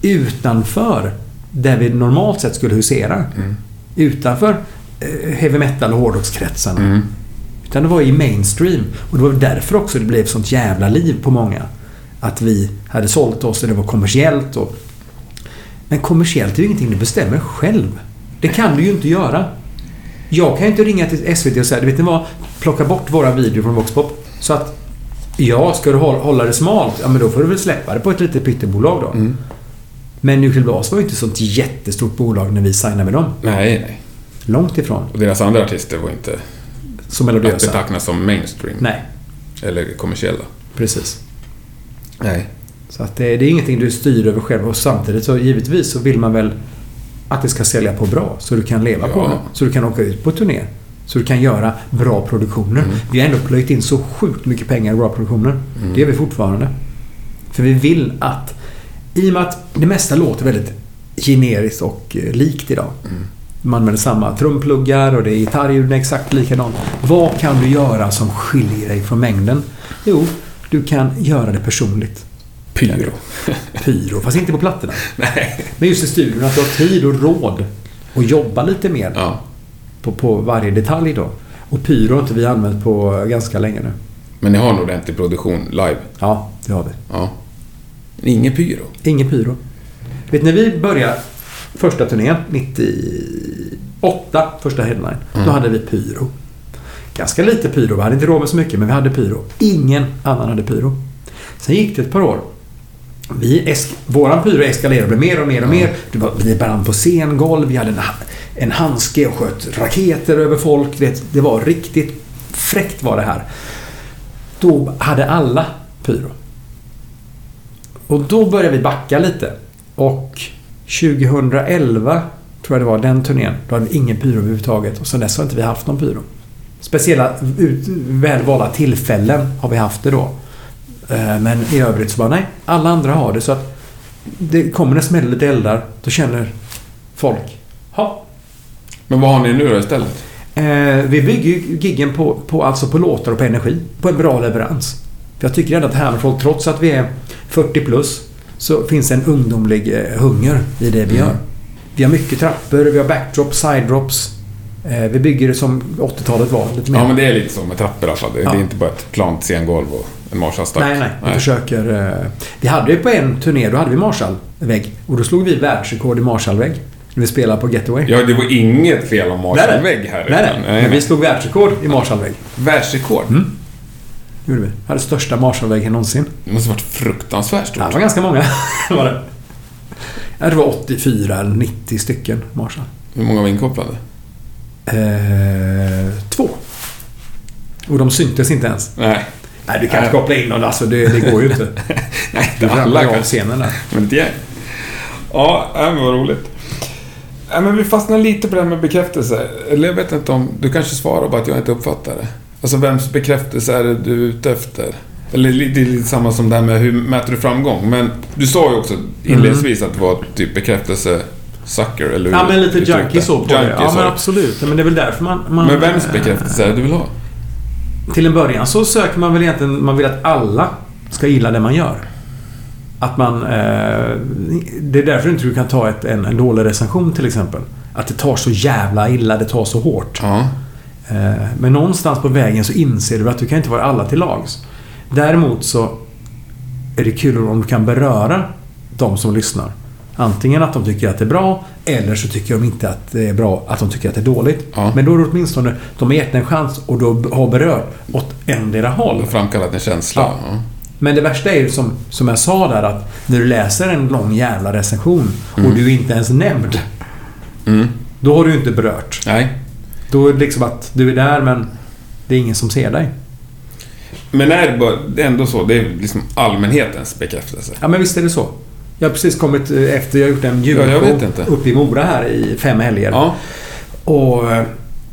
utanför där vi normalt sett skulle husera.
Mm.
Utanför eh, heavy metal och hårdrockskretsarna.
Mm.
Utan det var i mainstream. Och det var därför också det blev sånt jävla liv på många. Att vi hade sålt oss och det var kommersiellt. Och... Men kommersiellt är ju ingenting du bestämmer själv. Det kan du ju inte göra. Jag kan ju inte ringa till SVT och säga, vet ni vad? Plocka bort våra videor från Voxpop. Så att, ja, ska du hålla det smalt, ja men då får du väl släppa det på ett litet pyttebolag då.
Mm.
Men Nuclear Blast var ju inte ett sånt jättestort bolag när vi signade med dem.
Nej, nej.
Långt ifrån.
Och deras andra artister var inte att
melodiösa.
beteckna som mainstream.
Nej,
Eller kommersiella.
precis.
Nej.
Så att det, det är ingenting du styr över själv och samtidigt så givetvis så vill man väl att det ska sälja på bra så du kan leva på
Ja.
det. Så du kan åka ut på turné. Så du kan göra bra produktioner.
Mm.
Vi har ändå plöjt in så sjukt mycket pengar i bra produktioner.
Mm.
Det gör vi fortfarande. För vi vill att, i och med att det mesta låter väldigt generiskt och eh, likt idag.
Mm.
Man använder samma trumpluggar och det är gitarrljuden är exakt likadant. Vad kan du göra som skiljer dig från mängden? Jo, du kan göra det personligt.
Pyro. <laughs>
Pyro, fast inte på plattorna.
Nej.
Men just i studion, att du har tid och råd att jobba lite mer
Ja.
på, på varje detalj då. Och pyro har inte vi använt på ganska länge nu.
Men ni har en ordentlig produktion live?
Ja, det har vi.
Ja. Ingen pyro?
Ingen pyro. Vet när vi började första turnén, 98, första headline,
Mm.
då hade vi pyro. Ganska lite pyro, vi hade inte råd med så mycket, men vi hade pyro. Ingen annan hade pyro. Sen gick det ett par år. Vi esk- våran pyro eskalerade blev mer och mer och mer. Det var, vi brann på scengolv, vi hade en, en handske och sköt raketer över folk. Det, det var riktigt fräckt var det här. Då hade alla pyro. Och då började vi backa lite. Och 2011, tror jag det var, den turnén, då hade vi ingen pyro överhuvudtaget. Och sen dess har inte vi haft någon pyro. Speciella ut, välvalda tillfällen har vi haft det då. Eh, Men i övrigt så bara, nej, alla andra har det. Så att det kommer det smäller lite eldar, då känner folk, ha.
Men vad har ni nu då istället?
Eh, vi bygger ju giggen på, på, alltså på låtar och på energi. På en bra leverans. För jag tycker ändå att Hammerfall, trots att vi är 40 plus, så finns en ungdomlig eh, hunger i det vi
Mm.
gör. Vi har mycket trappor, vi har backdrops, side-drops. Eh, vi bygger det som 80-talet var. Lite mer.
Ja, men det är lite så med trappor i alla fall. Det,
Ja.
det är inte bara ett plant scengolv och en Marshallstack.
Nej, nej. Vi försöker... eh, Vi hade ju på en turné, då hade vi Marshall-vägg. Och då slog vi världsrekord i Marshall-vägg. När vi spelade på Getaway.
Ja, det var inget fel om
Nej, nej.
Marshallvägg här.
Nej,
utan-
nej. Men vi slog världsrekord i Marshall-vägg.
Världsrekord?
Mm. gjorde vi. Hade största Marshall-väggen någonsin.
Det måste ha varit fruktansvärt stort.
Ja, det var ganska många. <laughs> var det. Ja, det var 84 eller 90 stycken Marshall.
Hur många var inkopplade?
Eh, två. Och de syntes inte ens.
Nej.
Nej, du kan inte koppla in någon. Alltså, det, det går ju inte. <laughs>
Nej,
Du
inte alla
ramlar ju av scenen där. <laughs>
Men ett gäng. Ja, men vad roligt. Ja, men vi fastnar lite på det här med bekräftelse. Eller jag vet inte om... Du kanske svarar bara att jag inte uppfattar det. Alltså vems bekräftelse är det du är ute efter? Eller det är lite samma som det här med hur mäter du framgång. Men du sa ju också inledningsvis att det var typ bekräftelse sucker, eller hur
Ja, men lite
du
junkie så på det. Ja, men
du.
absolut. Men det är väl därför man... man
Men vems bekräftelse är det du vill ha?
Till en början så söker man väl egentligen... Man vill att alla ska gilla det man gör. Att man... Eh, det är därför inte du kan ta ett, en, en dålig recension till exempel. Att det tar så jävla illa, det tar så hårt.
Ja.
Eh, Men någonstans på vägen så inser du att du kan inte vara alla till lags. Däremot så är det kul om du kan beröra de som lyssnar. Antingen att de tycker att det är bra eller så tycker de inte att det är bra, att de tycker att det är dåligt.
Ja.
Men då är det åtminstone, de har gett en chans och du har berört åt endera håll.
har framkallat en känsla.
Ja. Men det värsta är ju som, som jag sa där att när du läser en lång jävla recension och
Mm.
du är inte ens nämnd.
Mm.
Då har du inte berört.
Nej.
Då är det liksom att du är där men det är ingen som ser dig.
Men är det, ändå så, det är liksom allmänhetens bekräftelse.
Ja, men visst är det så. Jag har precis kommit eh, efter, jag har gjort en
Ja,
julshow
inte.
uppe i Mora här i fem helger.
Ja.
Och eh,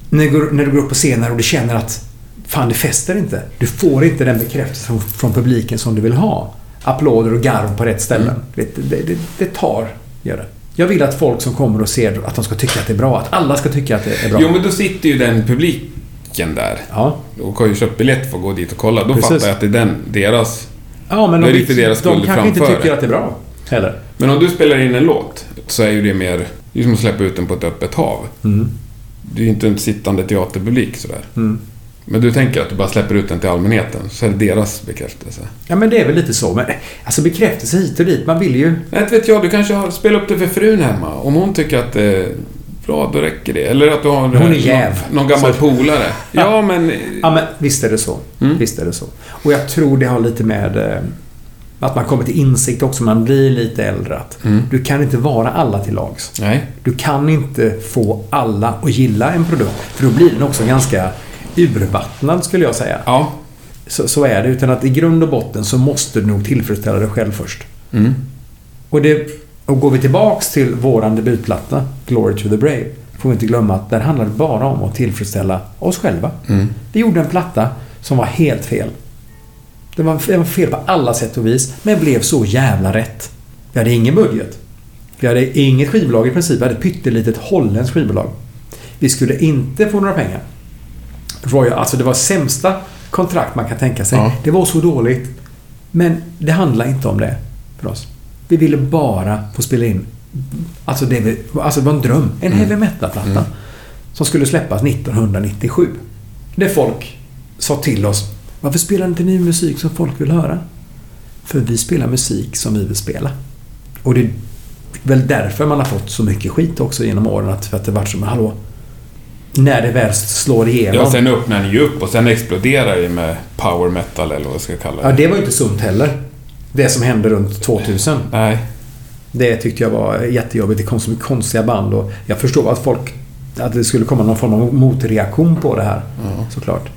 när du, går, när du går upp på scenen och du känner att fan, det fäster inte. Du får inte den bekräftelse från, från publiken som du vill ha. Applåder och garv på rätt ställen.
Mm.
Det, det, det, det tar, gör det. Jag vill att folk som kommer och ser att de ska tycka att det är bra. Att alla ska tycka att det är bra.
Jo, men då sitter ju den publiken där
Ja.
och har ju köpt biljett för att gå dit och kolla. Då
Precis.
fattar jag att det är den, deras...
Ja, men
Det är
de,
lite deras
de
skull
kanske inte tycker
det.
att det är bra heller.
Men om du spelar in en låt så är ju det mer... Det är som att släppa ut den på ett öppet hav.
Mm.
Det är ju inte en sittande teaterpublik sådär.
Mm.
Men du tänker att du bara släpper ut den till allmänheten, så är det deras bekräftelse.
Ja, men det är väl lite så. Men alltså bekräftelse hit och dit. Man vill ju...
Nej, vet jag. Du kanske har spelat upp det för frun hemma. Om hon tycker att det är bra, då räcker det. Eller att du har
Hon är jäv.
någon, någon gammal
Så-
polare. <laughs> Ja, men...
Ja, men visst är det så.
Mm.
Visst är det så. Och jag tror det har lite med eh, att man kommer till insikt också. Man blir lite äldre. Att
Mm.
Du kan inte vara alla till lags.
Nej.
Du kan inte få alla att gilla en produkt. För då blir den också ganska urvattnad skulle jag säga.
Ja.
Så, så är det. Utan att i grund och botten så måste du nog tillfredsställa dig själv först.
Mm.
Och, det, och går vi tillbaks till våran debutplatta, Glory to the Brave, får vi inte glömma att där handlar det bara om att tillfredsställa oss själva.
Mm.
Vi gjorde en platta som var helt fel. Det var, det var fel på alla sätt och vis, men blev så jävla rätt. Vi hade ingen budget. Vi hade inget skivbolag i princip. Vi hade ett pyttelitet holländskt skivbolag. Vi skulle inte få några pengar. Royal, alltså det var sämsta kontrakt man kan tänka sig.
Ja.
Det var så dåligt. Men det handlar inte om det för oss. Vi ville bara få spela in. Alltså det, alltså det var en dröm. En heavy metal-platta.
Mm.
Som skulle släppas 1997. Där folk sa till oss Varför spelar ni inte ny musik som folk vill höra? För vi spelar musik som vi vill spela. Och det är väl därför man har fått så mycket skit också genom åren. Att, för att det varit som, hallå? När det väl slår igenom.
Ja, sen öppnar ni ju upp och sen exploderar det med power metal eller vad jag ska kalla det.
Ja, det var ju inte sunt heller. Det som hände runt 2000.
Nej.
Det tyckte jag var jättejobbigt. Det kom så mycket konstiga band och jag förstår att folk... Att det skulle komma någon form av motreaktion på det här.
Ja.
Såklart.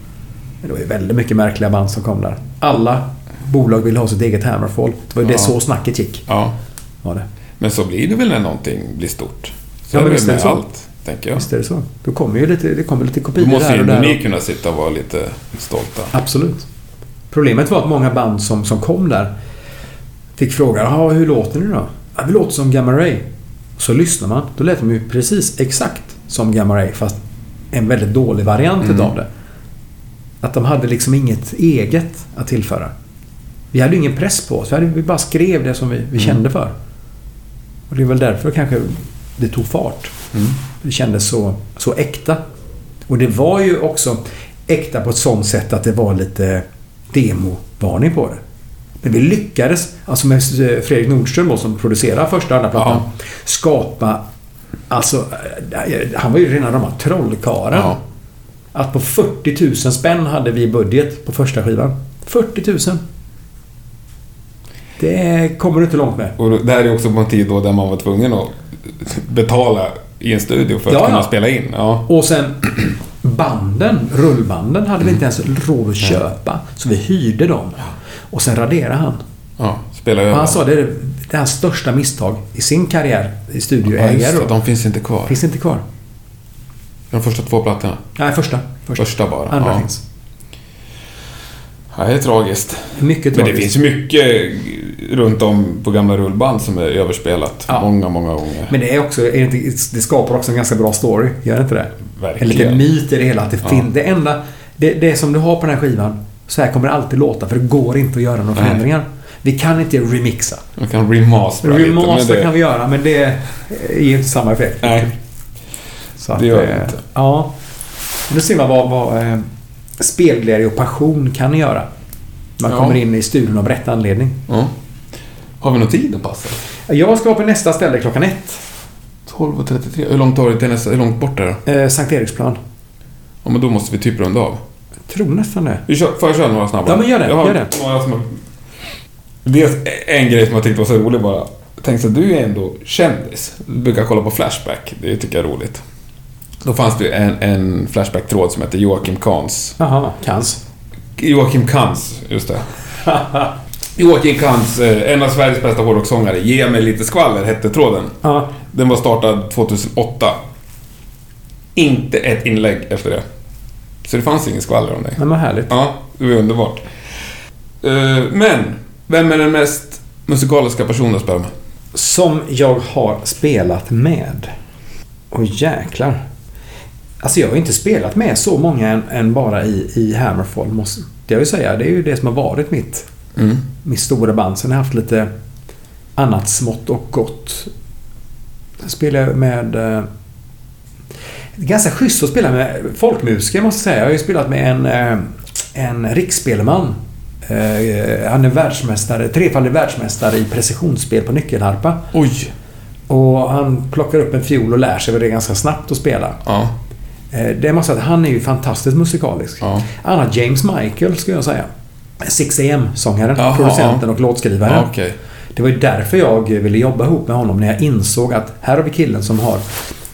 Men det var ju väldigt mycket märkliga band som kom där. Alla bolag ville ha sitt eget Hammerfall. Det var ju det
Ja.
så snacket gick.
Ja.
Var det.
Men så blir det väl när någonting blir stort. Så
Ja,
är det med
det så.
allt, tänker jag.
Visst är det så. Då kommer ju lite, det kommer lite
Då
kopior
måste ju
och där.
ni
och-
kunna sitta och vara lite stolta.
Absolut. Problemet var att många band som, som kom där fick frågan "Jaha, hur låter ni då? Ja, vi låter som Gamma Ray. Så lyssnar man. Då lät de ju precis exakt som Gamma Ray fast en väldigt dålig variant
Mm.
utav det. Att de hade liksom inget eget att tillföra. Vi hade ingen press på oss. Vi, hade, vi bara skrev det som vi, vi
Mm.
kände för. Och det är väl därför kanske det tog fart.
Mm.
Det kändes så, så äkta. Och det var ju också äkta på ett sånt sätt att det var lite demovarning på det. Men vi lyckades, alltså med Fredrik Nordström som producerar första och andra plattan,
Ja.
skapa... Alltså, eh, han var ju rena rama trollkarlen.
Ja.
Att på 40 000 spänn hade vi budget på första skivan. 40 000. Det kommer du inte långt med.
Och det här är också på en tid då där man var tvungen att betala i en studio för att
Ja,
kunna
ja.
spela in. Ja.
Och sen <clears throat> banden, rullbanden, hade vi inte ens råd att köpa. Så vi hyrde dem. Och sen raderade han.
ja spela
Och
över.
han sa det är det hans största misstag i sin karriär i
ja,
studioägare. då.
de finns inte kvar.
Finns inte kvar.
De första två plattorna.
Nej, första. Första,
Första bara.
Andra
ja.
finns.
Ja, det är tragiskt.
Mycket
Men det
tragiskt.
finns mycket runt om på gamla rullband som är överspelat.
Ja.
Många, många gånger.
Men det är också, är det, inte, det skapar också en ganska bra story. Gör det inte det? En liten
Verkligen.
myt i det hela. Att det,
Ja.
fin- det enda... Det, det som du har på den här skivan, så här kommer det alltid låta. För det går inte att göra några
Nej.
förändringar. Vi kan inte remixa.
Man kan remastera lite.
Remaster
det,
kan vi göra, men det ger inte samma effekt.
Nej,
Så
det gör det inte.
Ja. Nu ser man vad, vad eh, spelglädje och passion kan göra. Man
Ja.
kommer in i studion av rätt anledning.
Ja. Har vi någon tid att passa?
Jag ska på nästa ställe klockan ett.
12.33. Hur långt tar det till nästa? Hur långt bort är det?
Eh, Sankt Eriksplan.
Ja, men då måste vi typ runda av.
Jag tror nästan det.
Vi kör, får jag köra några snabba?
Ja, men gör det,
Jag har
gör det.
Några som har... Dels en grej som jag tyckte var så rolig bara. Tänk så att du är ändå kändis. Du brukar kolla på Flashback. Det tycker jag är roligt. Då fanns det en, en Flashback-tråd som hette Joakim Kahns.
Jaha, kans.
Joakim Kans, just det. <laughs> Joakim Kans, eh, en av Sveriges bästa hårdrockssångare. Ge mig lite skvaller hette tråden.
Ja,
Den var startad 2008. Inte ett inlägg efter det. Så det fanns ingen skvaller om dig.
men vad härligt.
Ja, det var underbart. Eh, Men, vem är den mest musikaliska personen att spela med?
Som jag har spelat med. Och jäklar. Alltså jag har inte spelat med så många än, än bara i, i Hammerfall, måste jag ju säga. Det är ju det som har varit mitt,
Mm.
mitt stora band. Sen har jag haft lite annat smått och gott. Sen spelar jag med... Eh, det är ganska schysst att spela med folkmusiker måste jag säga. Jag har ju spelat med en, eh, en riksspelman. Eh, han är världsmästare, trefaldig världsmästare i precisionsspel på nyckelharpa.
Oj.
Och han plockar upp en fiol och lär sig det ganska snabbt att spela.
Ja.
Eh, Det måste jag säga, han är ju fantastiskt musikalisk.
Ja.
Annat James Michael skulle jag säga. 6AM-sångaren,
Jaha,
producenten och låtskrivaren.
ja Okej.
Det var ju därför jag ville jobba ihop med honom när jag insåg att här har vi killen som har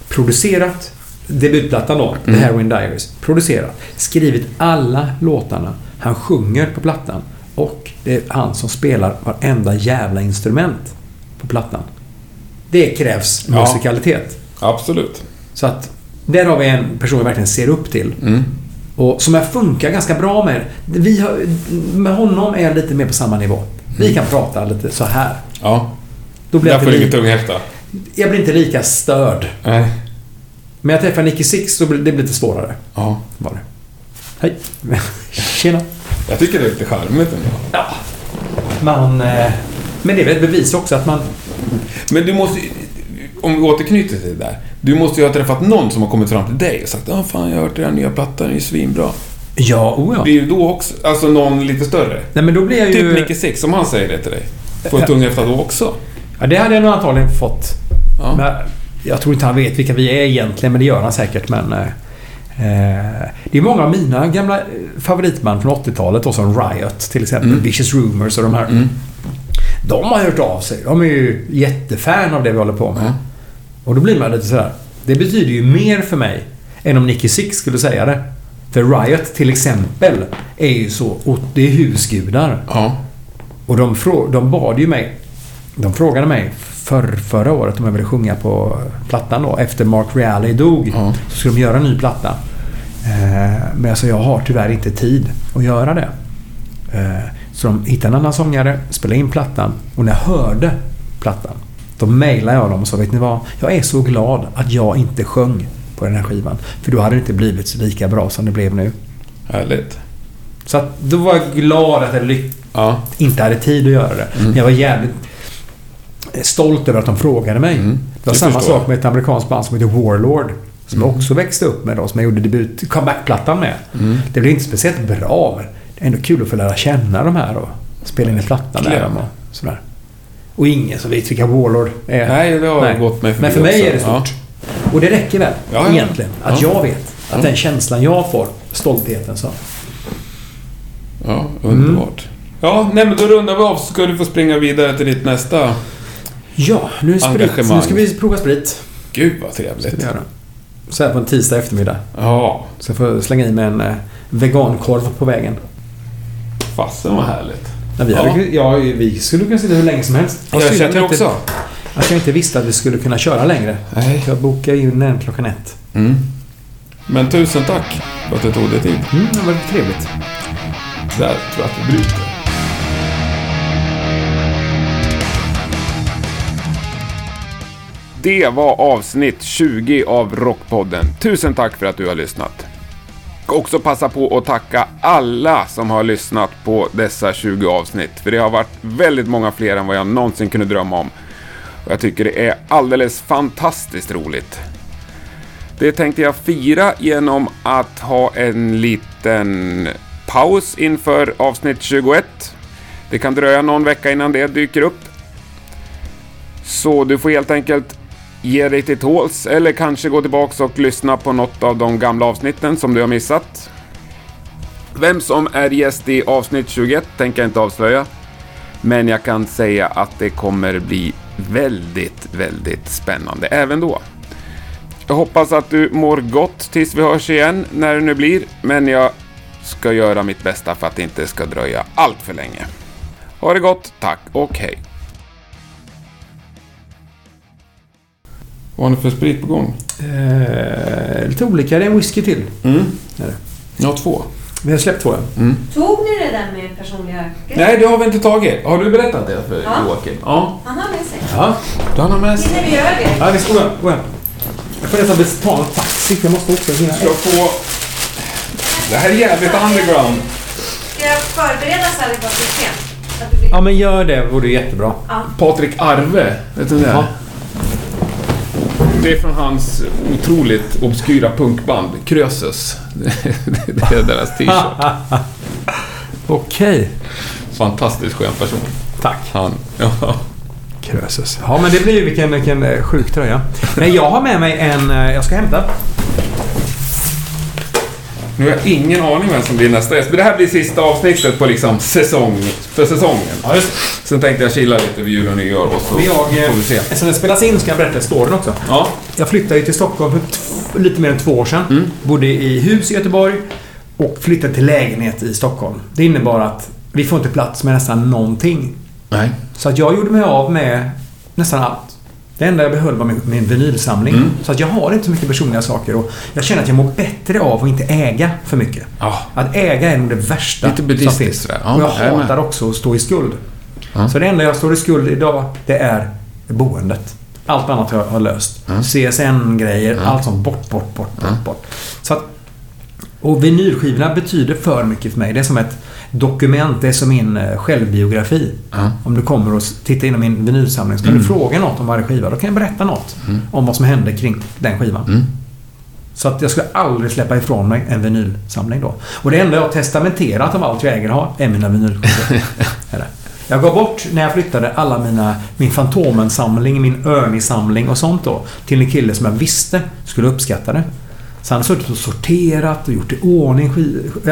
producerat debutplattan då, The Heroin Diaries. Producerat, skrivit alla låtarna. Han sjunger på plattan. Och det är han som spelar varenda jävla instrument på plattan. Det krävs
Ja.
musikalitet.
Absolut.
Så att där har vi en person jag verkligen ser upp till.
Mm.
Och som jag funkar ganska bra med. Vi har, med honom är jag lite mer på samma nivå. Vi kan prata lite så här.
Ja.
Då blir
Där får du ingen
li-
tunghäfta.
jag blir inte lika störd.
Nej.
Men jag träffar Nicky Six, blir det blir lite svårare.
Ja.
Var det. Hej. <laughs> Tjena.
Jag tycker det är lite charmigt ändå.
Ja. Man... Eh, men det är väl ett bevis också att man...
Men du måste Om vi återknyter till det där. Du måste ju ha träffat någon som har kommit fram till dig och sagt Ja, fan jag har hört den nya plattan, den är ju svinbra.
Ja, oh ja.
Blir ju då också, alltså någon lite större?
Nej, men då blir jag ju...
Typ Nicky Six, om han säger det till dig. Får en tunghäfta då också?
Ja, det hade jag nog antagligen fått.
Ja.
Men jag tror inte han vet vilka vi är egentligen, men det gör han säkert. Men, eh, eh, det är många av mina gamla eh, favoritband från 80-talet, då, som Riot till exempel,
Mm.
Vicious Rumors och de här.
Mm.
De har hört av sig. De är ju jättefan av det vi håller på med.
Ja.
Och då blir man lite sådär. Det betyder ju mer för mig än om Nicky Six skulle säga det. För Riot till exempel är ju så... och Det är husgudar.
Ja.
Och de, frå- de bad ju mig... De frågade mig för, förra året om jag ville sjunga på plattan då. Efter Mark Reale dog
Ja.
så skulle de göra en ny platta. Eh, men alltså jag har tyvärr inte tid att göra det. Eh, så de hittade en annan sångare, spelade in plattan och när jag hörde plattan då mejlade jag dem och sa vet ni vad? Jag är så glad att jag inte sjöng på den här skivan. För då hade det inte blivit så lika bra som det blev nu.
Härligt.
Så att då var jag glad att jag
Ja.
inte hade tid att göra det.
Mm.
Men jag var jävligt stolt över att de frågade mig.
Mm.
Det var
Det
samma
förstår jag.
sak med ett amerikanskt band som heter Warlord. Som
Mm.
jag också växte upp med då, som jag gjorde debut, comeback-plattan med.
Mm.
Det blev inte speciellt bra, men det är ändå kul att få lära känna de här och spela in en platta med dem och sådär. Och ingen som vet vilka Warlord är.
Nej, det har
Nej.
gått mig förbi
Men för mig
också.
är det stort. Och det räcker väl,
Ja, ja.
egentligen. Att
Ja.
jag vet. Att
Ja.
den känslan jag får, stoltheten så.
Ja, ja underbart. Ja, nej men då rundar vi av så ska du få springa vidare till ditt nästa.
Ja, nu är sprit. Nu ska vi prova sprit.
Gud vad trevligt.
Så här på en tisdag eftermiddag.
Ja,
Så jag får slänga i mig en eh, vegankorv på vägen.
fasen vad härligt.
Ja, vi, hade, ja, vi skulle kunna sitta hur länge som helst.
Jag
synd
känner
inte-
också.
Att jag inte visste att vi skulle kunna köra längre.
Nej.
Jag bokade in den klockan ett.
Mm. Men tusen tack för att du tog dig tid.
Mm, det var trevligt.
Där tror jag att vi bryter.
Det var avsnitt 20 av Rockpodden. Tusen tack för att du har lyssnat. Jag ska också passa på att tacka alla som har lyssnat på dessa 20 avsnitt. För det har varit väldigt många fler än vad jag någonsin kunde drömma om. Och jag tycker det är alldeles fantastiskt roligt. Det tänkte jag fira genom att ha en liten paus inför avsnitt 21. Det kan dröja någon vecka innan det dyker upp. Så du får helt enkelt ge dig till tåls eller kanske gå tillbaks och lyssna på något av de gamla avsnitten som du har missat. Vem som är gäst i avsnitt 21 tänker jag inte avslöja. Men jag kan säga att det kommer bli väldigt, väldigt spännande även då. Jag hoppas att du mår gott tills vi hörs igen, när det nu blir. Men jag ska göra mitt bästa för att det inte ska dröja allt för länge. Ha det gott, tack och hej.
Vad har ni för sprit på gång?
Eh, lite olika. Det är en whisky till.
Mm.
Är det.
Jag har två.
Vi har släppt två. ja.
Tog ni det där med personliga grejer?
Nej, det har vi inte tagit. Har du berättat det för
Ja.
Joakim? Ja.
Han har med sig.
Ja.
Då har han med sig.
Hinner vi göra det?
Ja. Gå hem. Gå hem. Jag får nästan betala taxi jag måste också hinna.
Ska få... Det här är jävligt underground.
Ska jag förbereda så här i.
Ja, men gör det. vore jättebra.
Ja.
Patrik Arve, vet du det?
Ja.
Det är från hans otroligt obskyra punkband, Krösus. <laughs> Det är deras t-shirt. <laughs>
Okej.
Fantastiskt skön person.
Tack.
Han. <laughs> Ja.
Krösus. Ja, men det blir ju vilken, vilken sjuk tröja. Nej, jag har med mig en... eh, Jag ska hämta.
Nu har jag ingen aning vem som blir nästa gäst. Men det här blir sista avsnittet på liksom säsong, för säsongen.
Ja, just
Sen tänkte jag chilla lite vid jul och nyår och så
det. Jag,
får vi se.
eh, sen det spelas in ska jag berätta storyn också.
Ja.
Jag flyttade ju till Stockholm för lite mer än två år sedan. Bodde i hus i Göteborg och flyttade till lägenhet i Stockholm. Det innebar att vi får inte plats med nästan någonting.
Nej.
Så att jag gjorde mig av med nästan allt. Det enda jag behöll var min, min vinylsamling.
Mm.
Så att jag har inte så mycket personliga saker och jag känner att jag mår bättre av att inte äga för mycket.
Ja.
Att äga är nog det värsta
Lite
som finns.
sådär.
Och jag
är med.
hatar också att stå i skuld.
Ja.
Så det enda jag står i skuld idag, det är boendet. Allt annat har jag har löst.
Ja.
CSN-grejer,
Ja.
allt sånt bort, bort, bort, bort, bort. Så att, och vinylskivorna betyder för mycket för mig. Det är som ett dokument. Det är som min eh, självbiografi.
Ja.
Om du kommer och tittar in i min vinylsamling så kan
Mm.
du fråga något om varje skiva. Då kan jag berätta något om vad som hände kring den skivan.
Mm.
Så att jag skulle aldrig släppa ifrån mig en vinylsamling då. Och det enda jag har testamenterat av allt jag äger har är mina vinylskivor. <laughs> Jag gav bort, när jag flyttade, alla mina... Min Fantomen-samling, min Ernie-samling och sånt då. Till en kille som jag visste skulle uppskatta det. Så han har suttit och sorterat och gjort i ordning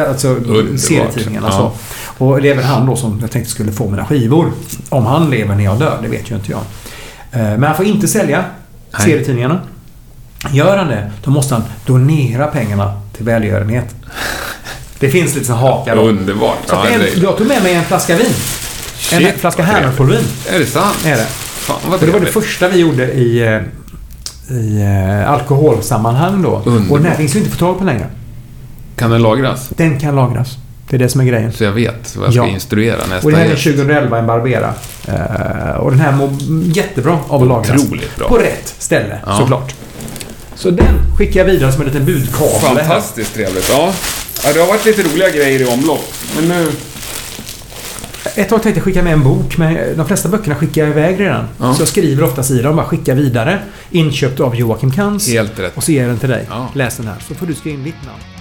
alltså
Underbart.
serietidningarna och
Ja.
så. Och det är väl han då som jag tänkte skulle få mina skivor. Om han lever när jag dör, det vet ju inte jag. Eh, Men han får inte sälja
Nej.
serietidningarna. Gör han det, då måste han donera pengarna till välgörenhet. Det finns lite hakar då.
Underbart.
Så
Ja,
en,
det-
jag tog med mig en flaska vin. En
Shit,
flaska
vad trevligt.
Hammerfall-vin
Är det sant?
är det.
Fan
det var det första vi gjorde i, eh, i eh, alkoholsammanhang då.
Underbart.
Och den här finns ju inte att få tag på längre.
Kan den lagras?
Den kan lagras. Det är det som är grejen.
Så jag vet vad jag ska
Ja.
instruera nästa
Och det här är
gäst.
2011, en Barbera. Eh, och den här mår jättebra av att lagras.
Otroligt bra.
På rätt ställe,
Ja.
såklart. Så den skickar jag vidare som en liten budkavle.
Fantastiskt trevligt. Ja. ja, det har varit lite roliga grejer i omlopp. Men nu...
Ett tag tänkte jag skicka med en bok, men de flesta böckerna skickar jag iväg redan.
Ja.
Så jag skriver oftast i dem, bara skicka vidare. Inköpt av Joakim Kans.
Helt rätt.
Och så ger jag den till dig.
Ja.
Läs den här, så får du skriva in ditt namn.